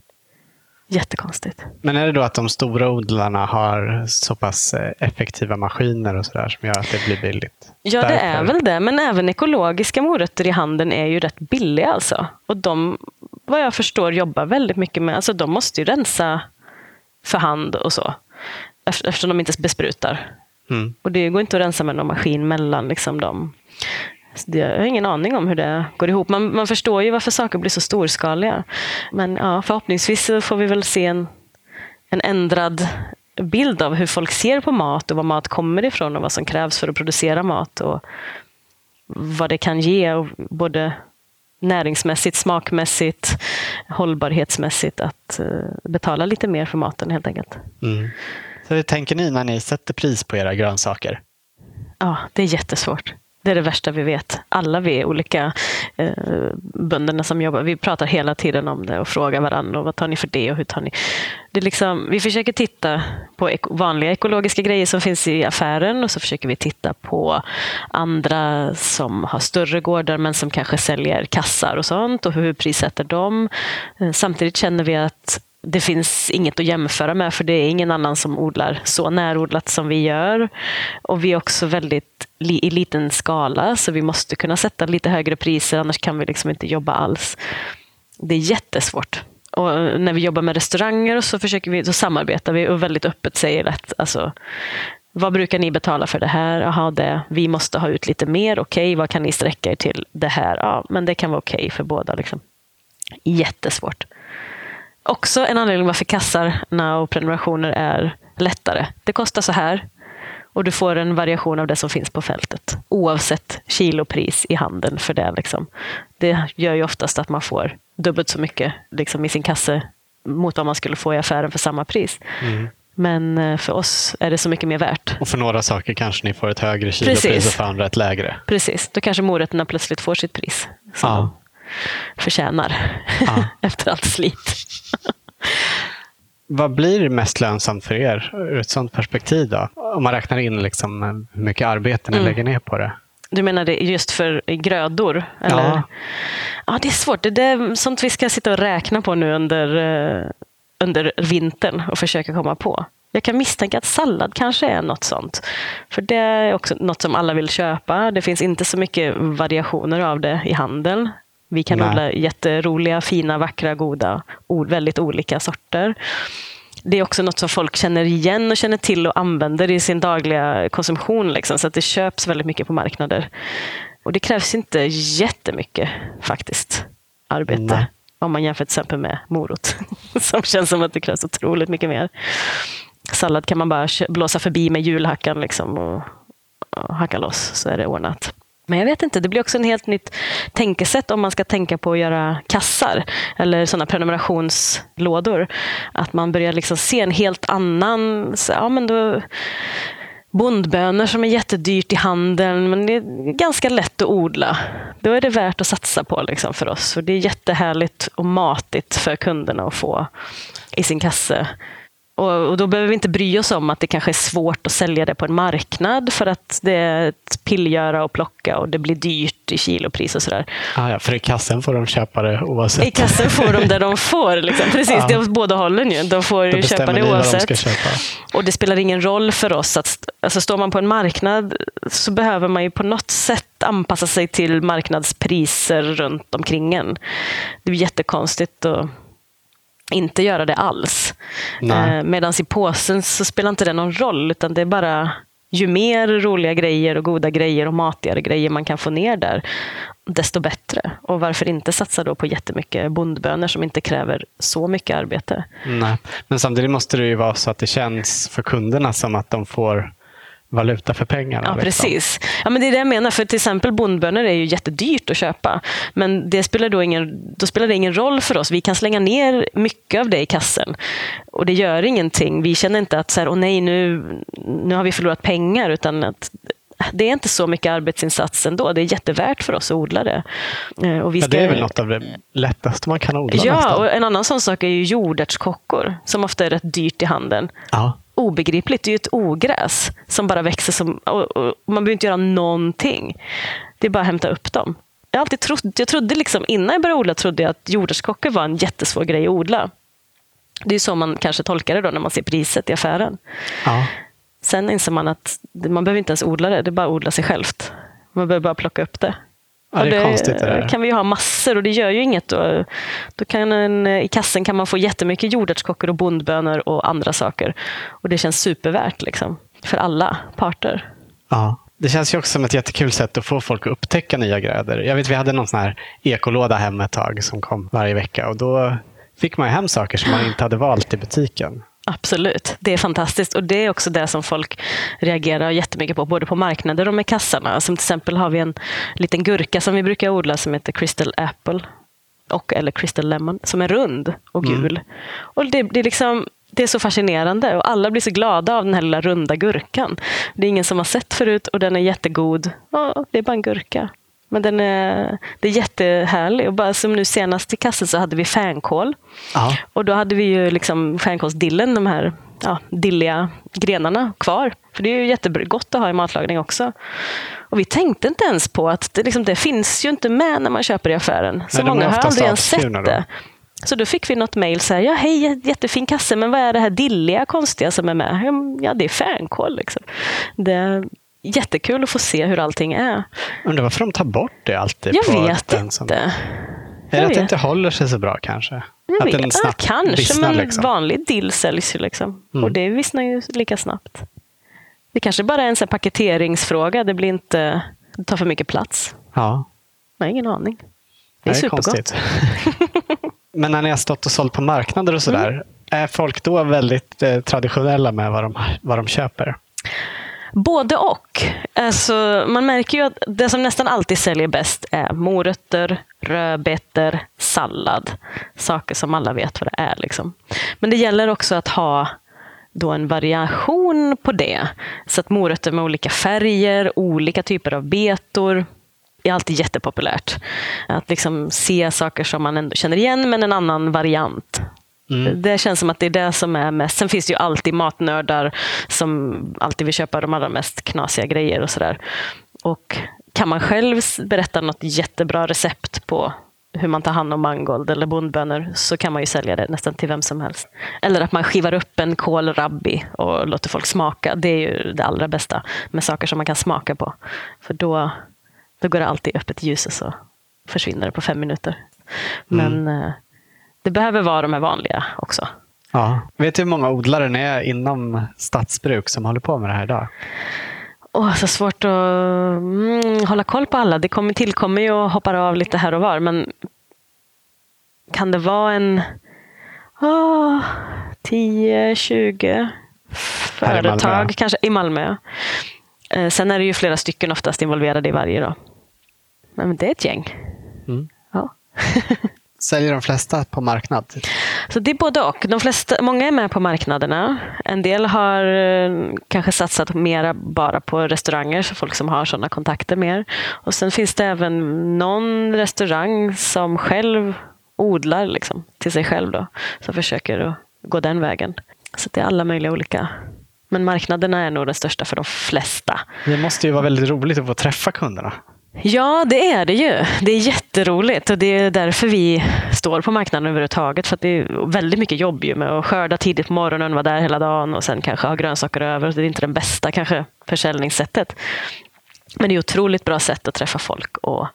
Jättekonstigt. Men är det då att de stora odlarna har så pass eh, effektiva maskiner och sådär som gör att det blir billigt? Ja, det är Därför. väl det. Men även ekologiska morötter i handeln är ju rätt billiga. Alltså. Och de, vad jag förstår, jobbar väldigt mycket med... Alltså, de måste ju rensa för hand och så. Eft- Eftersom de inte besprutar. Mm. Och det går inte att rensa med någon maskin mellan liksom, dem. Det- Jag har ingen aning om hur det går ihop. Man, man förstår ju varför saker blir så storskaliga. Men ja, förhoppningsvis så får vi väl se en, en ändrad bild av hur folk ser på mat och var mat kommer ifrån och vad som krävs för att producera mat. Och vad det kan ge, och både näringsmässigt, smakmässigt, hållbarhetsmässigt. Att eh, betala lite mer för maten helt enkelt. Mm. Så hur tänker ni när ni sätter pris på era grönsaker? Ja, det är jättesvårt. Det är det värsta vi vet. Alla vi olika eh, bönderna som jobbar, vi pratar hela tiden om det och frågar varandra. Och vad tar ni för det och hur tar ni? Det är liksom, vi försöker titta på ek vanliga ekologiska grejer som finns i affären och så försöker vi titta på andra som har större gårdar men som kanske säljer kassar och sånt och hur prissätter de? Eh, samtidigt känner vi att det finns inget att jämföra med för det är ingen annan som odlar så närodlat som vi gör. Och vi är också väldigt li- i liten skala så vi måste kunna sätta lite högre priser annars kan vi liksom inte jobba alls. Det är jättesvårt. Och när vi jobbar med restauranger så försöker vi, så samarbetar vi och väldigt öppet säger att alltså, vad brukar ni betala för det här? Aha, det. Vi måste ha ut lite mer. Okej, vad kan ni sträcka er till det här? Ja, men det kan vara okej för båda. Liksom. Jättesvårt. Också en anledning varför kassarna och prenumerationer är lättare. Det kostar så här och du får en variation av det som finns på fältet. Oavsett kilopris i handeln för det. Liksom. Det gör ju oftast att man får dubbelt så mycket liksom, i sin kasse mot vad man skulle få i affären för samma pris. Men eh, för oss är det så mycket mer värt. Och för några saker kanske ni får ett högre kilopris Precis. och för andra ett lägre. Precis, då kanske morötterna plötsligt får sitt pris. Som Ja. Förtjänar Ja. <laughs> efter allt slit. Vad blir mest lönsamt för er ur ett sådant perspektiv? Då? Om man räknar in liksom hur mycket arbete Mm. ni lägger ner på det. Du menar det just för grödor? Eller? Ja. ja, det är svårt. Det är sånt vi ska sitta och räkna på nu under, eh, under vintern och försöka komma på. Jag kan misstänka att sallad kanske är något sånt. För det är också något som alla vill köpa. Det finns inte så mycket variationer av det i handeln. Vi kan Nej. odla jätteroliga, fina, vackra, goda, väldigt olika sorter. det är också något som folk känner igen och känner till och använder i sin dagliga konsumtion. Liksom, så att det köps väldigt mycket på marknader. Och det krävs inte jättemycket faktiskt arbete. Nej. Om man jämför till exempel med morot, <laughs> som känns som att det krävs otroligt mycket mer. Sallad kan man bara blåsa förbi med hjulhackan liksom och, och hacka loss, så är det ordnat. Men jag vet inte, det blir också en helt nytt tänkesätt om man ska tänka på att göra kassar eller sådana prenumerationslådor. Att man börjar liksom se en helt annan... Ja, men då, bondbönor som är jättedyrt i handeln, men det är ganska lätt att odla. Då är det värt att satsa på liksom för oss. Och det är jättehärligt och matigt för kunderna att få i sin kasse. Och, då behöver vi inte bry oss om att det kanske är svårt att sälja det på en marknad för att det är ett pillgöra och plocka och det blir dyrt i kilopris och sådär. Ah, ja, för i kassen får de köpa det oavsett. I kassen får de det de får. Liksom. Precis, ja. det är åt båda hållen ju. De får ju köpa det oavsett. De och det spelar ingen roll för oss. att alltså, Står man på en marknad så behöver man ju på något sätt anpassa sig till marknadspriser runt omkring en. Det blir jättekonstigt. Och inte göra det alls. Eh, Medan i påsen så spelar inte det någon roll, utan det är bara ju mer roliga grejer och goda grejer och matigare grejer man kan få ner där, desto bättre. Och varför inte satsa då på jättemycket bondbönor som inte kräver så mycket arbete? Nej. Men samtidigt måste det ju vara så att det känns för kunderna som att de får valuta för pengarna. Ja, liksom. precis. Ja, men det är det jag menar. För till exempel bondbönor är ju jättedyrt att köpa. Men det spelar då, ingen, då spelar det ingen roll för oss. Vi kan slänga ner mycket av det i kassen. Och det gör ingenting. Vi känner inte att så här, oh nej, nu, nu har vi förlorat pengar. Utan att det är inte så mycket arbetsinsats ändå. Det är jättevärt för oss att odla det. Eh, och vi ska... ja, det är väl något av det lättaste man kan odla? Ja, nästan. och en annan sån sak är ju jordärtskockor som ofta är rätt dyrt i handeln. Ja obegripligt. Det är ju ett ogräs som bara växer. Som, och, och man behöver inte göra någonting. Det är bara att hämta upp dem. Jag, alltid trott, jag trodde liksom, innan jag började odla trodde jag att jordärtskockor var en jättesvår grej att odla. Det är så man kanske tolkar det då när man ser priset i affären. Ja. Sen inser man att man behöver inte ens odla det, det är bara att odla sig självt. Man behöver bara plocka upp det. Ja, det, konstigt, det kan vi ha massor och det gör ju inget. Då, då kan en, I kassen kan man få jättemycket jordärtskockor och bondbönor och andra saker. Och det känns supervärt liksom, för alla parter. Ja. Det känns ju också som ett jättekul sätt att få folk att upptäcka nya grödor. Jag vet, vi hade någon sån här ekolåda hem ett tag som kom varje vecka och då fick man hem saker som man inte hade valt i butiken. Absolut, det är fantastiskt. Och det är också det som folk reagerar jättemycket på, både på marknader och med kassarna. Som till exempel har vi en liten gurka som vi brukar odla som heter Crystal Apple. Och, eller Crystal Lemon, som är rund och mm. gul. Mm. Och det, det, är liksom, det är så fascinerande och alla blir så glada av den här lilla runda gurkan. Det är ingen som har sett förut och den är jättegod. Oh, det är bara en gurka. Men den är, det är jättehärlig. Och bara som nu senast i kassan så hade vi fänkål. Aha. Och då hade vi ju liksom fänkålsdillen, de här ja, dilliga grenarna kvar. För det är ju jättegott att ha i matlagning också. Och vi tänkte inte ens på att det, liksom, det finns ju inte med när man köper i affären. Så Nej, många har aldrig ens sett det. Så då fick vi något mejl. Ja, hej, jättefin kasse, men vad är det här dilliga konstiga som är med? Ja, det är fänkål. Liksom. Det, jättekul att få se hur allting är. Undrar varför de tar bort det alltid? Jag på vet den som... inte. Är det att det inte håller sig så bra kanske? Jag att vet. den snabbt ja, kanske, vissnar, men liksom. vanlig dill säljs ju. Liksom. Mm. Och det vissnar ju lika snabbt. Det kanske bara är en så paketeringsfråga. Det, blir inte, det tar för mycket plats. Ja. Jag har ingen aning. Det är, det är supergott. <laughs> men när ni har stått och sålt på marknader och sådär, mm. är folk då väldigt eh, traditionella med vad de, vad de köper? Både och. Alltså, man märker ju att det som nästan alltid säljer bäst är morötter, rödbetor, sallad. Saker som alla vet vad det är. Liksom. Men det gäller också att ha då en variation på det. Så att morötter med olika färger, olika typer av betor är alltid jättepopulärt. Att liksom se saker som man ändå känner igen, men en annan variant. Mm. Det känns som att det är det som är mest. Sen finns det ju alltid matnördar som alltid vill köpa de allra mest knasiga grejer och sådär. Och kan man själv berätta något jättebra recept på hur man tar hand om mangold eller bondbönor så kan man ju sälja det nästan till vem som helst. Eller att man skivar upp en kålrabbi och låter folk smaka. Det är ju det allra bästa med saker som man kan smaka på. För då, då går det alltid upp ett ljus och så försvinner det på fem minuter. Men mm. Det behöver vara de här vanliga också. Ja. Vet du hur många odlare ni är inom stadsbruk som håller på med det här idag? Åh, så svårt att mm, hålla koll på alla. Det kommer, tillkommer ju och hoppar av lite här och var. Men kan det vara en oh, 10, 20 företag kanske i Malmö? Eh, sen är det ju flera stycken oftast involverade i varje. Då. Men det är ett gäng. Mm. Ja. <laughs> Säljer de flesta på marknad? Så det är både och. De flesta, många är med på marknaderna. En del har eh, kanske satsat mer bara på restauranger, så folk som har sådana kontakter mer. Och Sen finns det även någon restaurang som själv odlar liksom, till sig själv. Då, som försöker att gå den vägen. Så det är alla möjliga olika. Men marknaderna är nog den största för de flesta. Det måste ju vara väldigt roligt att få träffa kunderna. Ja, det är det ju. Det är jätteroligt och det är därför vi står på marknaden överhuvudtaget. För att det är väldigt mycket jobb ju med att skörda tidigt på morgonen, vara där hela dagen och sen kanske ha grönsaker över. Det är inte det bästa kanske försäljningssättet. Men det är ett otroligt bra sätt att träffa folk och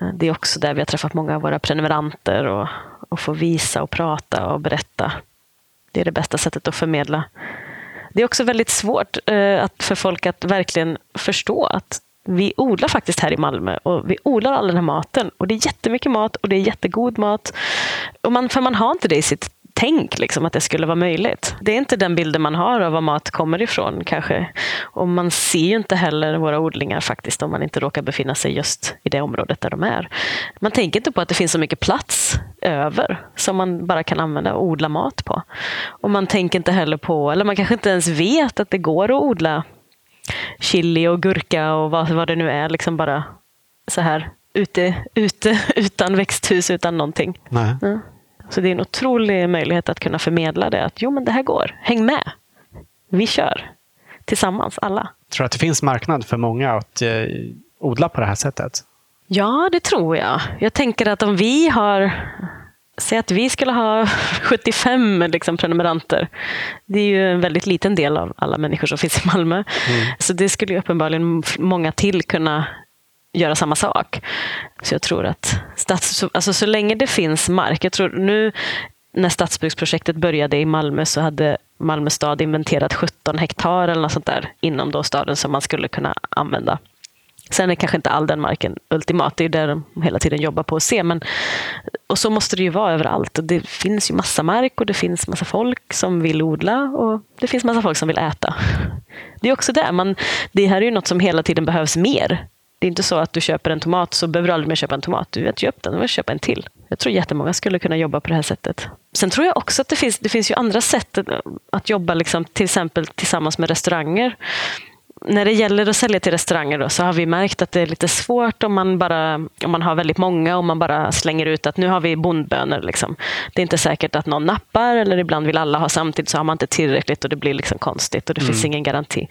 eh, det är också där vi har träffat många av våra prenumeranter och, och få visa och prata och berätta. Det är det bästa sättet att förmedla. Det är också väldigt svårt eh, att, för folk att verkligen förstå att vi odlar faktiskt här i Malmö och vi odlar all den här maten. Och det är jättemycket mat och det är jättegod mat. Och man, för man har inte det i sitt tänk, liksom, att det skulle vara möjligt. Det är inte den bilden man har av var mat kommer ifrån kanske. Och man ser ju inte heller våra odlingar faktiskt om man inte råkar befinna sig just i det området där de är. Man tänker inte på att det finns så mycket plats över som man bara kan använda och odla mat på. Och man tänker inte heller på, eller man kanske inte ens vet att det går att odla chili och gurka och vad, vad det nu är. Liksom bara så här ute, ute <laughs> utan växthus, utan någonting. Nej. Ja. Så det är en otrolig möjlighet att kunna förmedla det. Att jo, men det här går. Häng med. Vi kör. Tillsammans, alla. Tror du att det finns marknad för många att eh, odla på det här sättet? Ja, det tror jag. Jag tänker att om vi har Säg att vi skulle ha <laughs> 75 liksom, prenumeranter. Det är ju en väldigt liten del av alla människor som finns i Malmö. Mm. Så det skulle uppenbarligen många till kunna göra samma sak. Så jag tror att stats, alltså så länge det finns mark. Jag tror nu när stadsbyggsprojektet började i Malmö så hade Malmö stad inventerat 17 hektar eller något sånt där inom då staden som man skulle kunna använda. Sen är kanske inte all den marken ultimat, det är det de hela tiden jobbar på att se. Men, och så måste det ju vara överallt. Det finns ju massa mark och det finns massa folk som vill odla och det finns massa folk som vill äta. Det är också det, man, det här är ju något som hela tiden behövs mer. Det är inte så att du köper en tomat så behöver du aldrig mer köpa en tomat. Du vet, upp den, du vill köpa en till. Jag tror jättemånga skulle kunna jobba på det här sättet. Sen tror jag också att det finns, det finns ju andra sätt att jobba liksom, till exempel tillsammans med restauranger när det gäller att sälja till restauranger då, så har vi märkt att det är lite svårt om man, bara, om man har väldigt många och man bara slänger ut att nu har vi bondbönor. Liksom. Det är inte säkert att någon nappar eller ibland vill alla ha samtidigt så har man inte tillräckligt och det blir liksom konstigt och det mm. finns ingen garanti.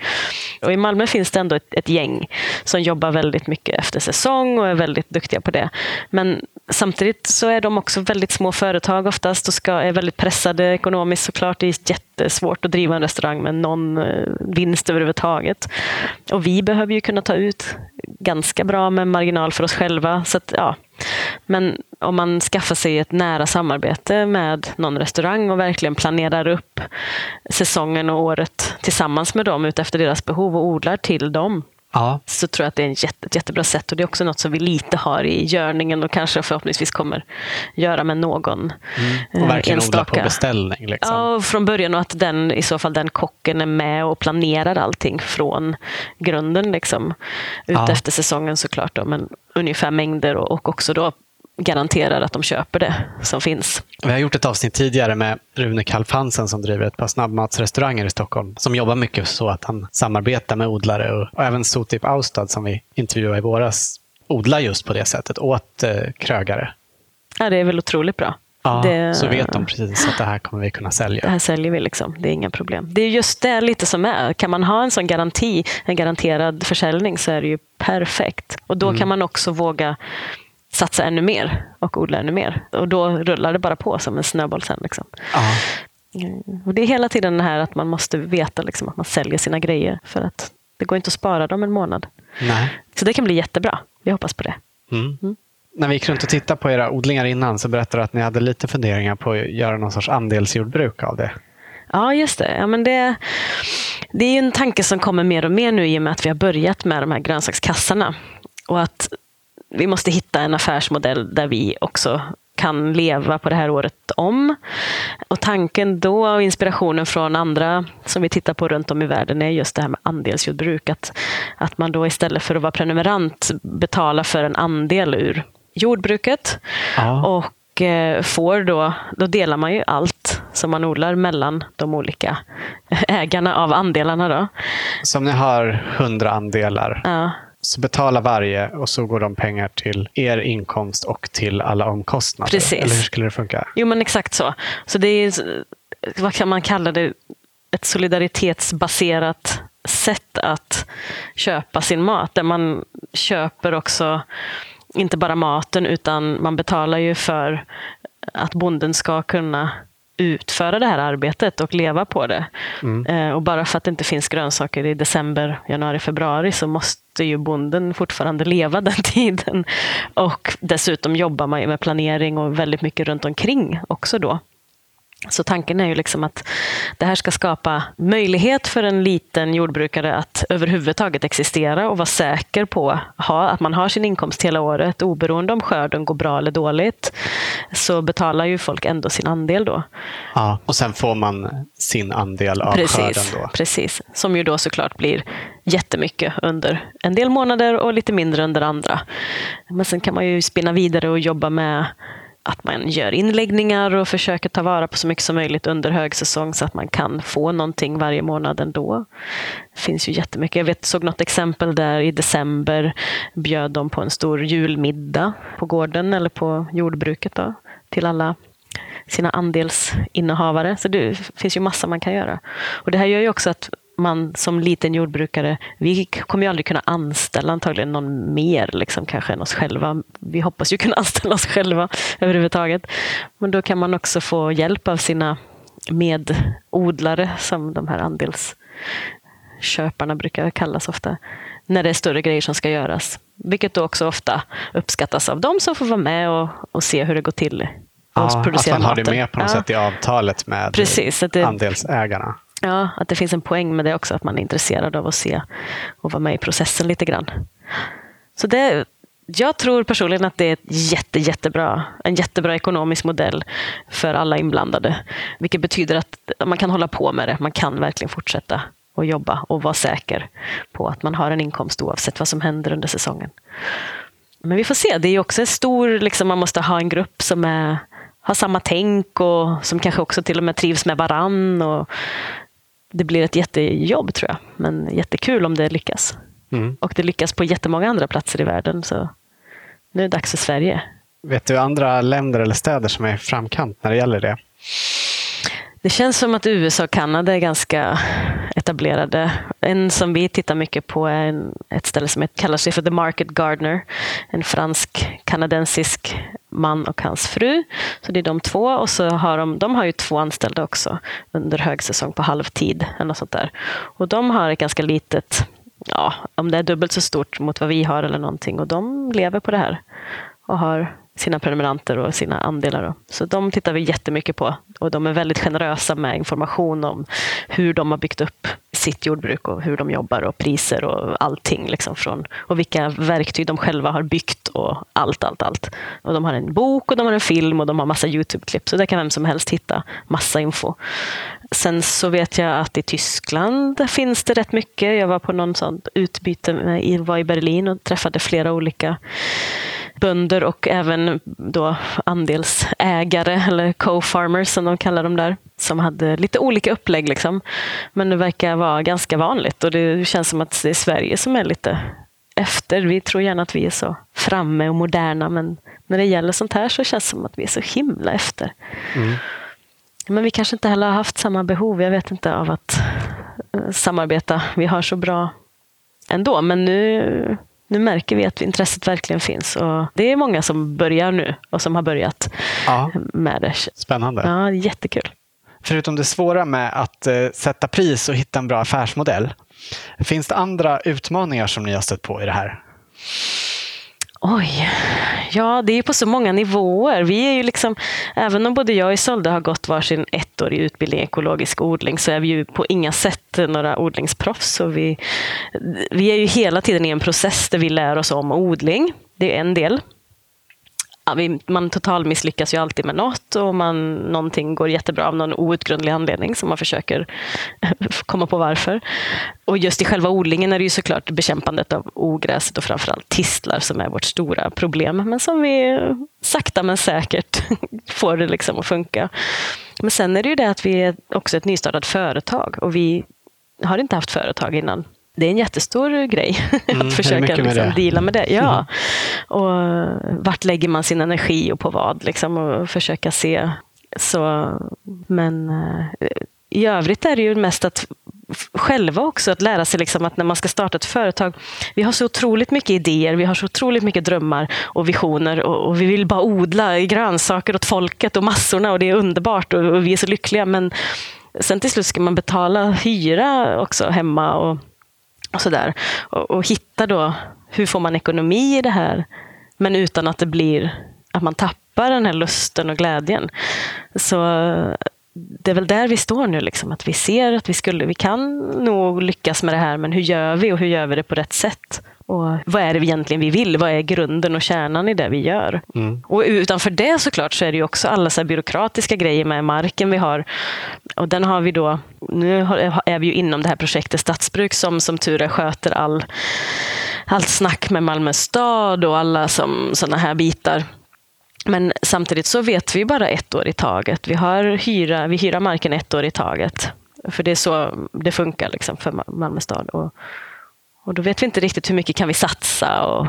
Och I Malmö finns det ändå ett, ett, gäng som jobbar väldigt mycket efter säsong och är väldigt duktiga på det. Men samtidigt så är de också väldigt små företag oftast och ska, är väldigt pressade ekonomiskt såklart. Det är jättesvårt att driva en restaurang med någon eh, vinst överhuvudtaget. Och vi behöver ju kunna ta ut ganska bra med marginal för oss själva. Så att, ja. Men om man skaffar sig ett nära samarbete med någon restaurang och verkligen planerar upp säsongen och året tillsammans med dem utefter deras behov och odlar till dem ja. så tror jag att det är ett jätte, jättebra sätt. Och det är också något som vi lite har i görningen och kanske förhoppningsvis kommer göra med någon mm. Och eh, verkligen enstaka. odla på beställning. Liksom. Ja, från början och att den, i så fall den kocken är med och planerar allting från grunden. Liksom. Ut ja. efter säsongen såklart, då, men ungefär mängder och, och också då garanterar att de köper det som finns. Vi har gjort ett avsnitt tidigare med Rune Kalfansen som driver ett par snabbmatsrestauranger i Stockholm. Som jobbar mycket så att han samarbetar med odlare och, och även Sotip Austad som vi intervjuade i våras odlar just på det sättet åt eh, krögare. Ja, det är väl otroligt bra. Ja, det, så vet de precis att det här kommer vi kunna sälja. Det här säljer vi, liksom. det är inga problem. Det är just det lite som är. Kan man ha en sån garanti, en garanterad försäljning, så är det ju perfekt. Och då mm. kan man också våga satsa ännu mer och odla ännu mer. Och då rullar det bara på som en snöboll sen. Liksom. Mm. Och det är hela tiden det här att man måste veta liksom, att man säljer sina grejer. För att det går inte att spara dem en månad. Nej. Så det kan bli jättebra. Vi hoppas på det. Mm. Mm. När vi gick runt och tittade på era odlingar innan så berättade du att ni hade lite funderingar på att göra någon sorts andelsjordbruk av det. Ja, just det. Ja, men det. Det är en tanke som kommer mer och mer nu i och med att vi har börjat med de här grönsakskassarna. Och att vi måste hitta en affärsmodell där vi också kan leva på det här året om. Och tanken då och inspirationen från andra som vi tittar på runt om i världen är just det här med andelsjordbruk. Att, att man då istället för att vara prenumerant betalar för en andel ur jordbruket. Ja. Och eh, får då, då delar man ju allt som man odlar mellan de olika ägarna av andelarna. Då. Så om ni har hundra andelar ja så betala varje och så går de pengar till er inkomst och till alla omkostnader. Precis. Eller hur skulle det funka? Jo, men exakt så. Så det är, vad kan man kalla det, ett solidaritetsbaserat sätt att köpa sin mat. Där man köper också, inte bara maten, utan man betalar ju för att bonden ska kunna utföra det här arbetet och leva på det. Mm. Eh, och bara för att det inte finns grönsaker i december, januari, februari så måste ju bonden fortfarande leva den <laughs> tiden. Och dessutom jobbar man med planering och väldigt mycket runt omkring också då. Så tanken är ju liksom att det här ska skapa möjlighet för en liten jordbrukare att överhuvudtaget existera och vara säker på att man har sin inkomst hela året. Oberoende om skörden går bra eller dåligt så betalar ju folk ändå sin andel då. Ja, och sen får man sin andel av precis, skörden då. Precis, som ju då såklart blir jättemycket under en del månader och lite mindre under andra. Men sen kan man ju spinna vidare och jobba med att man gör inläggningar och försöker ta vara på så mycket som möjligt under högsäsong så att man kan få någonting varje månad ändå. Det finns ju jättemycket. Jag vet, såg något exempel där i december bjöd de på en stor julmiddag på gården eller på jordbruket då, till alla sina andelsinnehavare. Så det finns ju massa man kan göra. Och Det här gör ju också att man som liten jordbrukare, vi kommer ju aldrig kunna anställa antagligen någon mer liksom, kanske än oss själva. Vi hoppas ju kunna <laughs> anställa oss själva överhuvudtaget. Men då kan man också få hjälp av sina medodlare som de här andelsköparna brukar kallas ofta. När det är större grejer som ska göras. Vilket då också ofta uppskattas av de som får vara med och, och se hur det går till. Ja, att man har det med på något ja. sätt i avtalet med Precis, det, andelsägarna. Ja, att det finns en poäng med det också, att man är intresserad av att se och vara med i processen lite grann. Så det, jag tror personligen att det är ett jätte, jättebra, en jättebra ekonomisk modell för alla inblandade. Vilket betyder att man kan hålla på med det. Man kan verkligen fortsätta att jobba och vara säker på att man har en inkomst oavsett vad som händer under säsongen. Men vi får se. Det är också en stor, liksom, man måste ha en grupp som är, har samma tänk och som kanske också till och med trivs med varann. Och det blir ett jättejobb tror jag, men jättekul om det lyckas. Mm. Och det lyckas på jättemånga andra platser i världen. Så nu är det dags för Sverige. Vet du andra länder eller städer som är framkant när det gäller det? Det känns som att USA och Kanada är ganska etablerade. En som vi tittar mycket på är en, ett ställe som kallas för The Market Gardener. En fransk-kanadensisk man och hans fru. Så det är de två. Och så har de, de har ju två anställda också under högsäsong på halvtid. Eller något sånt där. Och de har ett ganska litet, ja, om det är dubbelt så stort mot vad vi har eller någonting. Och de lever på det här. Och har sina prenumeranter och sina andelar. Så de tittar vi jättemycket på och de är väldigt generösa med information om hur de har byggt upp sitt jordbruk och hur de jobbar och priser och allting. Liksom från, och vilka verktyg de själva har byggt och allt, allt, allt. Och de har en bok och de har en film och de har massa Youtube-klipp. Så där kan vem som helst hitta massa info. Sen så vet jag att i Tyskland finns det rätt mycket. Jag var på någon sån utbyte, med, var i Berlin och träffade flera olika bönder och även då andelsägare eller co-farmers som de kallar dem där. Som hade lite olika upplägg. Liksom. Men det verkar vara ganska vanligt och det känns som att det är Sverige som är lite efter. Vi tror gärna att vi är så framme och moderna men när det gäller sånt här så känns det som att vi är så himla efter. Mm. Men vi kanske inte heller har haft samma behov, jag vet inte, av att eh, samarbeta. Vi har så bra ändå, men nu nu märker vi att intresset verkligen finns. Och det är många som börjar nu och som har börjat ja. med det. Spännande. Ja, jättekul. Förutom det svåra med att uh, sätta pris och hitta en bra affärsmodell, finns det andra utmaningar som ni har stött på i det här? Oj. Ja, det är på så många nivåer. Vi är ju liksom, även om både jag och Isolde har gått varsin ettårig utbildning i ekologisk odling så är vi ju på inga sätt några odlingsproffs. Och vi, vi är ju hela tiden i en process där vi lär oss om odling. Det är en del man total misslyckas ju alltid med något och man, någonting går jättebra av någon outgrundlig anledning som man försöker <laughs> komma på varför. Och just i själva odlingen är det ju såklart bekämpandet av ogräset och framförallt tistlar som är vårt stora problem, men som vi sakta men säkert <laughs> får det liksom att funka. Men sen är det ju det att vi är också ett nystartat företag och vi har inte haft företag innan det är en jättestor grej <laughs> mm, att försöka liksom, deala med det. Ja. Mm. Och vart lägger man sin energi och på vad? Liksom, och försöka se. Så, men uh, i övrigt är det ju mest att själva också att lära sig liksom att när man ska starta ett företag. Vi har så otroligt mycket idéer, vi har så otroligt mycket drömmar och visioner och, och vi vill bara odla grönsaker åt folket och massorna och det är underbart och, och vi är så lyckliga. Men sen till slut ska man betala hyra också hemma och och, sådär. Och, och hitta då, hur får man ekonomi i det här? Men utan att det blir att man tappar den här lusten och glädjen. Så det är väl där vi står nu, liksom, att vi ser att vi skulle, vi kan nog lyckas med det här, men hur gör vi och hur gör vi det på rätt sätt? Och vad är det egentligen vi vill? Vad är grunden och kärnan i det vi gör? Mm. Och utanför det såklart så är det ju också alla så byråkratiska grejer med marken vi har. Och den har vi då, nu är vi ju inom det här projektet Stadsbruk som som tur är sköter all, allt snack med Malmö stad och alla sådana här bitar. Men samtidigt så vet vi bara ett år i taget. Vi, har hyra, vi hyrar marken ett år i taget. För det är så det funkar liksom för Malmö stad. Och, och då vet vi inte riktigt hur mycket kan vi satsa och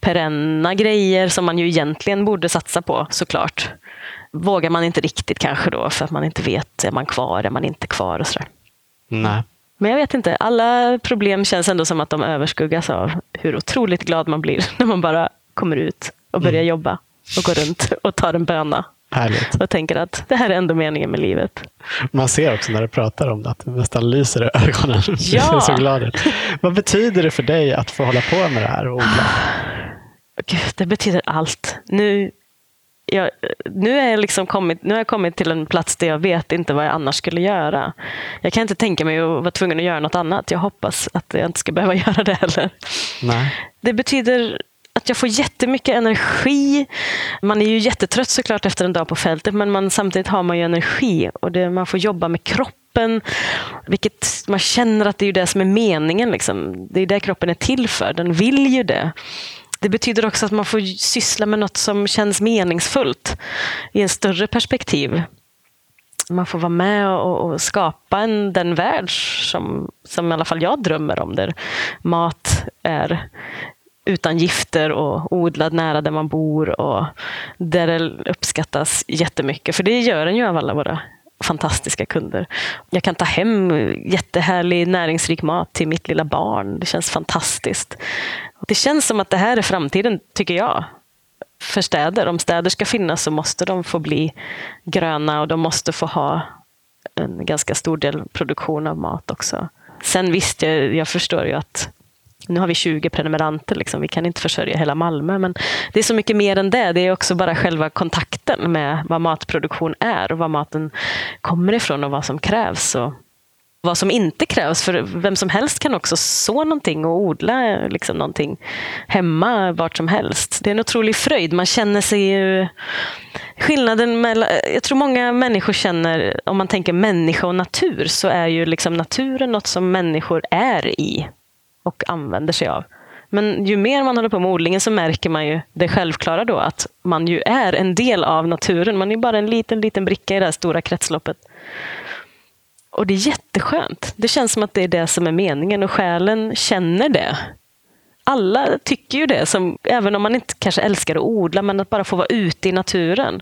perenna grejer som man ju egentligen borde satsa på såklart. Vågar man inte riktigt kanske då för att man inte vet, är man kvar, är man inte kvar och sådär. Nej. Men jag vet inte, alla problem känns ändå som att de överskuggas av hur otroligt glad man blir <laughs> när man bara kommer ut och börjar mm. jobba och går runt och tar en böna. Härligt. Och tänker att det här är ändå meningen med livet. Man ser också när du pratar om det att det nästan lyser i ögonen. <laughs> Ja. Du ser så glad ut. Vad betyder det för dig att få hålla på med det här och odla? Gud, det betyder allt. Nu, jag, nu, är jag liksom kommit, nu har jag kommit till en plats där jag vet inte vad jag annars skulle göra. Jag kan inte tänka mig att vara tvungen att göra något annat. Jag hoppas att jag inte ska behöva <laughs> göra det heller. Nej. Det betyder att jag får jättemycket energi. Man är ju jättetrött såklart efter en dag på fältet, men man, samtidigt har man ju energi och det, man får jobba med kroppen. Vilket man känner att det är det som är meningen. Liksom. Det är det kroppen är till för. Den vill ju det. Det betyder också att man får syssla med något som känns meningsfullt i en större perspektiv. Man får vara med och, och skapa en, den värld som, som i alla fall jag drömmer om, där mat är utan gifter och odlad nära där man bor och där det uppskattas jättemycket. För det gör den ju av alla våra fantastiska kunder. Jag kan ta hem jättehärlig näringsrik mat till mitt lilla barn. Det känns fantastiskt. Det känns som att det här är framtiden, tycker jag, för städer. Om städer ska finnas så måste de få bli gröna och de måste få ha en ganska stor del produktion av mat också. Sen visst, jag, jag förstår ju att nu har vi 20 prenumeranter, liksom. vi kan inte försörja hela Malmö. Men det är så mycket mer än det. Det är också bara själva kontakten med vad matproduktion är och var maten kommer ifrån och vad som krävs. Och vad som inte krävs, för vem som helst kan också så någonting och odla liksom någonting hemma vart som helst. Det är en otrolig fröjd. Man känner sig ju... Skillnaden mellan... Jag tror många människor känner, om man tänker människa och natur, så är ju liksom naturen något som människor är i och använder sig av. Men ju mer man håller på med odlingen så märker man ju det självklara då att man ju är en del av naturen. Man är bara en liten, liten bricka i det här stora kretsloppet. Och det är jätteskönt. Det känns som att det är det som är meningen och själen känner det. Alla tycker ju det, som, även om man inte kanske älskar att odla, men att bara få vara ute i naturen.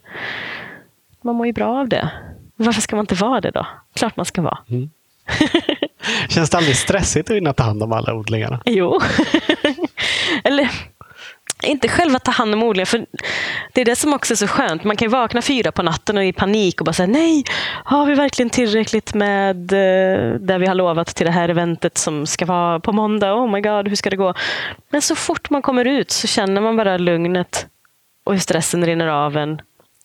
Man mår ju bra av det. Varför ska man inte vara det då? Klart man ska vara. Mm. <laughs> Känns det aldrig stressigt att hinna ta hand om alla odlingarna? Jo. <laughs> Eller inte själva ta hand om odlingen. För det är det som också är så skönt. Man kan vakna fyra på natten och i panik och bara säga nej, har vi verkligen tillräckligt med eh, det vi har lovat till det här eventet som ska vara på måndag? Oh my god, hur ska det gå? Men så fort man kommer ut så känner man bara lugnet och hur stressen rinner av en.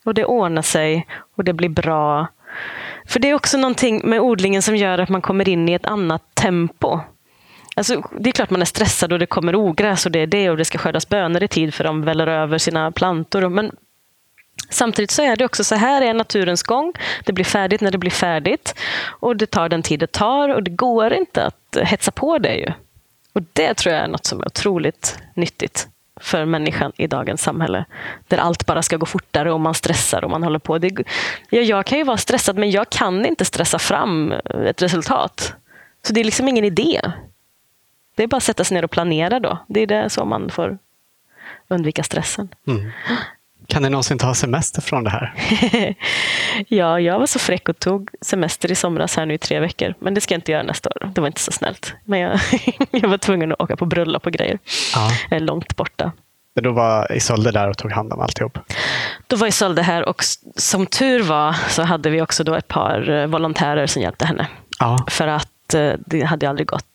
Och det ordnar sig och det blir bra. För det är också någonting med odlingen som gör att man kommer in i ett annat tempo. Alltså, det är klart man är stressad och det kommer ogräs och det är det och det ska skördas bönor i tid för de väller över sina plantor. Men samtidigt så är det också så här är naturens gång. Det blir färdigt när det blir färdigt och det tar den tid det tar och det går inte att hetsa på det. Ju. Och Det tror jag är något som är otroligt nyttigt för människan i dagens samhälle. Där allt bara ska gå fortare och man stressar och man håller på. Det, ja, jag kan ju vara stressad men jag kan inte stressa fram eh, ett resultat. Så det är liksom ingen idé. Det är bara att sätta sig ner och planera då. Det är det så man får undvika stressen. Mm. Kan ni någonsin ta semester från det här? <laughs> ja, jag var så fräck och tog semester i somras här nu i tre veckor. Men det ska jag inte göra nästa år. Det var inte så snällt. Men jag, <laughs> jag var tvungen att åka på bröllop och grejer. Ja. Långt borta. Men då var Isolde där och tog hand om alltihop? Då var Isolde här och som tur var så hade vi också då ett par eh, volontärer som hjälpte henne. Ja. För att eh, det hade aldrig gått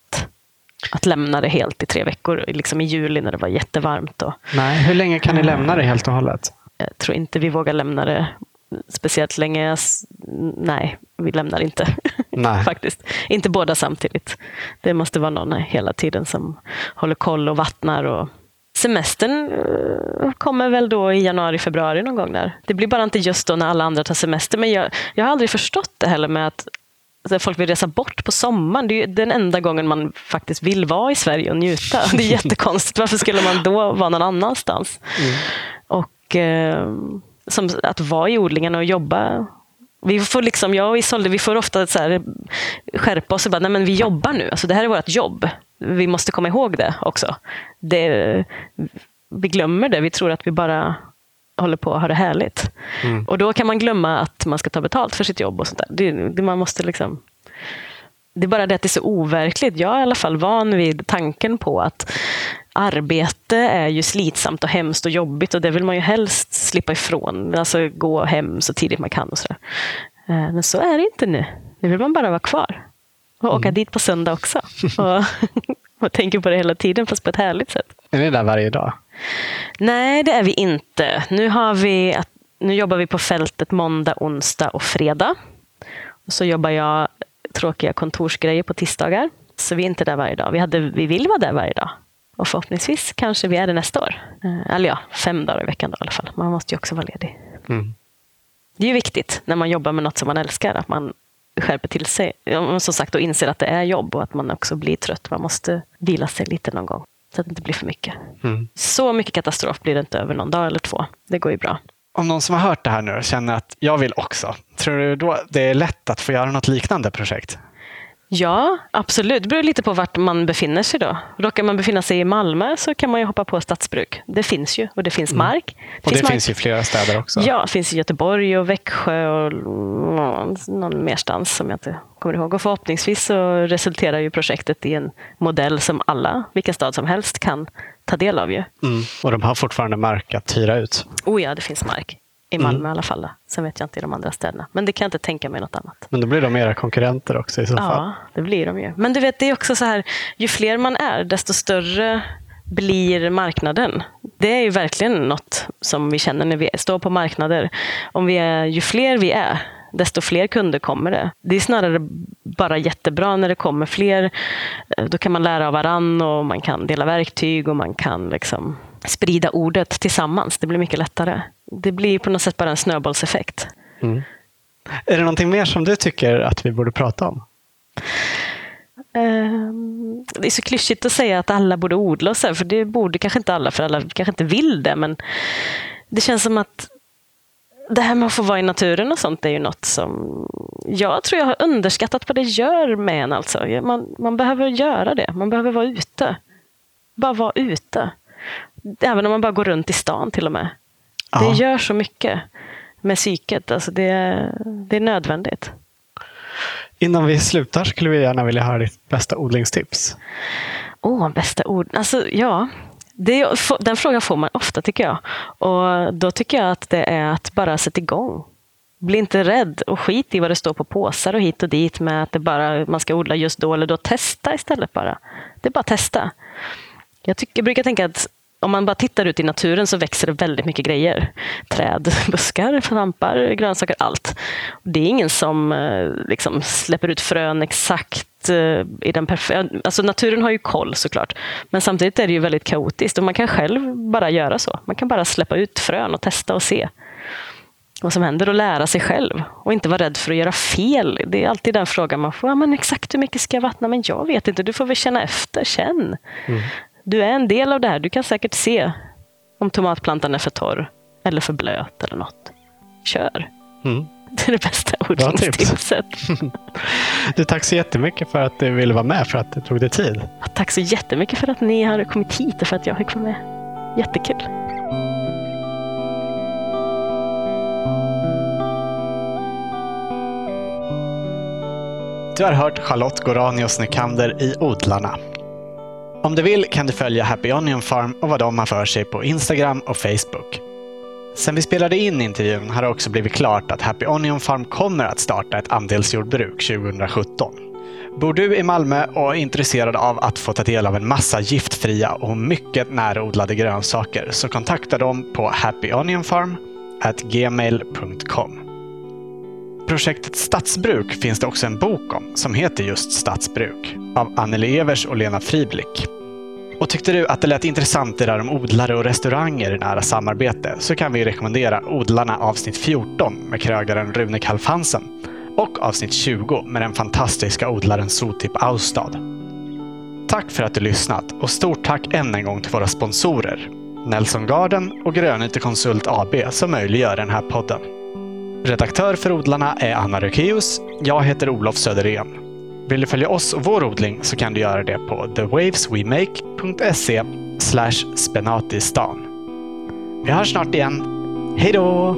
att lämna det helt i tre veckor, liksom i juli när det var jättevarmt. Och, Nej, hur länge kan ni lämna det helt och hållet? Jag tror inte vi vågar lämna det speciellt länge. Nej, vi lämnar inte. <laughs> Faktiskt. Inte båda samtidigt. Det måste vara någon hela tiden som håller koll och vattnar. Och... Semestern eh, kommer väl då i januari, februari någon gång där. Det blir bara inte just då när alla andra tar semester. Men jag, jag har aldrig förstått det heller med att folk vill resa bort på sommaren. Det är den enda gången man faktiskt vill vara i Sverige och njuta. Det är <laughs> jättekonstigt. Varför skulle man då vara någon annanstans? Mm. Och eh, som att vara i odlingen och jobba. Vi får liksom, jag och Isolde, vi får ofta så här, skärpa oss och bara, nej men vi jobbar nu. Alltså, det här är vårt jobb. Vi måste komma ihåg det också. Det, vi glömmer det. Vi tror att vi bara håller på att ha det härligt. Mm. Och då kan man glömma att man ska ta betalt för sitt jobb. och sånt det, det, man måste liksom... Det är bara det att det är så overkligt. Jag är i alla fall van vid tanken på att arbete är ju slitsamt och hemskt och jobbigt och det vill man ju helst slippa ifrån. Alltså gå hem så tidigt man kan. och så där. Eh, men så är det inte nu. Nu vill man bara vara kvar. Och åka mm. dit på söndag också. Och, <laughs> och tänker på det hela tiden, fast på ett härligt sätt. Är ni där varje dag? Nej, det är vi inte. Nu, har vi, nu jobbar vi på fältet måndag, onsdag och fredag. Och så jobbar jag tråkiga kontorsgrejer på tisdagar. Så vi är inte där varje dag. Vi, hade, vi vill vara där varje dag. Och förhoppningsvis kanske vi är det nästa år. Eh, eller ja, fem dagar i veckan då, i alla fall. Man måste ju också vara ledig. Mm. Det är ju viktigt när man jobbar med något som man älskar, att man skärper till sig. Som sagt, och inser att det är jobb och att man också blir trött. Man måste vila sig lite någon gång. Så att det inte blir för mycket. Mm. Så mycket katastrof blir det inte över någon dag eller två. Det går ju bra. Om någon som har hört det här nu känner att jag vill också, tror du då det är lätt att få göra något liknande projekt? Ja, absolut. Det beror lite på vart man befinner sig. då. Råkar man befinna sig i Malmö så kan man ju hoppa på stadsbruk. Det finns ju och det finns mm. mark. Det och finns det mark. finns i flera städer också? Ja, det finns i Göteborg och Växjö och någon merstans som jag inte kommer ihåg. Och förhoppningsvis så resulterar ju projektet i en modell som alla, vilken stad som helst, kan ta del av. Ju. Mm. Och de har fortfarande mark att hyra ut? Oh ja, det finns mark. I Malmö mm. i alla fall. Då. Sen vet jag inte i de andra städerna. Men det kan jag inte tänka mig något annat. Men då blir de era konkurrenter också i så fall? Ja, det blir de ju. Men du vet, det är också så här, ju fler man är, desto större blir marknaden. Det är ju verkligen något som vi känner när vi står på marknader. Om vi är, ju fler vi är, desto fler kunder kommer det. Det är snarare bara jättebra när det kommer fler. Då kan man lära av varann och man kan dela verktyg och man kan liksom sprida ordet tillsammans. Det blir mycket lättare. Det blir på något sätt bara en snöbollseffekt. Mm. Är det någonting mer som du tycker att vi borde prata om? Um, det är så klyschigt att säga att alla borde odla, så här, för det borde kanske inte alla, för alla kanske inte vill det. Men det känns som att det här med att få vara i naturen och sånt är ju något som jag tror jag har underskattat vad det gör med en. Alltså. Man, man behöver göra det. Man behöver vara ute. Bara vara ute. Även om man bara går runt i stan till och med. Ja. Det gör så mycket med psyket. Alltså det, det är nödvändigt. Innan vi slutar skulle vi gärna vilja höra ditt bästa odlingstips. Åh, oh, bästa ord. Alltså, ja. Det, den frågan får man ofta tycker jag. Och Då tycker jag att det är att bara sätta igång. Bli inte rädd och skit i vad det står på påsar och hit och dit med att det bara, man ska odla just då eller då. Testa istället bara. Det är bara att testa. Jag, tycker, jag brukar tänka att om man bara tittar ut i naturen så växer det väldigt mycket grejer. Träd, <laughs> buskar, svampar, grönsaker, allt. Det är ingen som eh, liksom släpper ut frön exakt eh, i den perfekta... Alltså naturen har ju koll såklart. Men samtidigt är det ju väldigt kaotiskt och man kan själv bara göra så. Man kan bara släppa ut frön och testa och se vad som händer och lära sig själv och inte vara rädd för att göra fel. Det är alltid den frågan man får. Ja, men exakt hur mycket ska jag vattna? Men jag vet inte. Du får väl känna efter. Känn. Mm. Du är en del av det här. Du kan säkert se om tomatplantan är för torr eller för blöt eller något. Kör. Mm. Det är det bästa odlingstipset. <laughs> du, tack så jättemycket för att du ville vara med, för att det tog dig tid. Tack så jättemycket för att ni har kommit hit och för att jag fick vara med. Jättekul. Du har hört Charlotte Goranius Nykander i Odlarna. Om du vill kan du följa Happy Onion Farm och vad de har för sig på Instagram och Facebook. Sen vi spelade in intervjun har det också blivit klart att Happy Onion Farm kommer att starta ett andelsjordbruk 2017. Bor du i Malmö och är intresserad av att få ta del av en massa giftfria och mycket närodlade grönsaker så kontakta dem på happyonionfarm@gmail.com. Projektet Stadsbruk finns det också en bok om som heter just Stadsbruk av Anneli Evers och Lena Friblick. Och tyckte du att det lät intressant det där om odlare och restauranger i nära samarbete så kan vi rekommendera Odlarna avsnitt 14 med krögaren Rune Kalfansen och avsnitt 20 med den fantastiska odlaren Sotip Austad. Tack för att du lyssnat och stort tack än en gång till våra sponsorer Nelson Garden och Grönyte Konsult AB som möjliggör den här podden. Redaktör för Odlarna är Anna Rökeus. Jag heter Olof Söderén. Vill du följa oss och vår odling så kan du göra det på thewaveswemake.se spenatistan. Vi hörs snart igen. Hej då!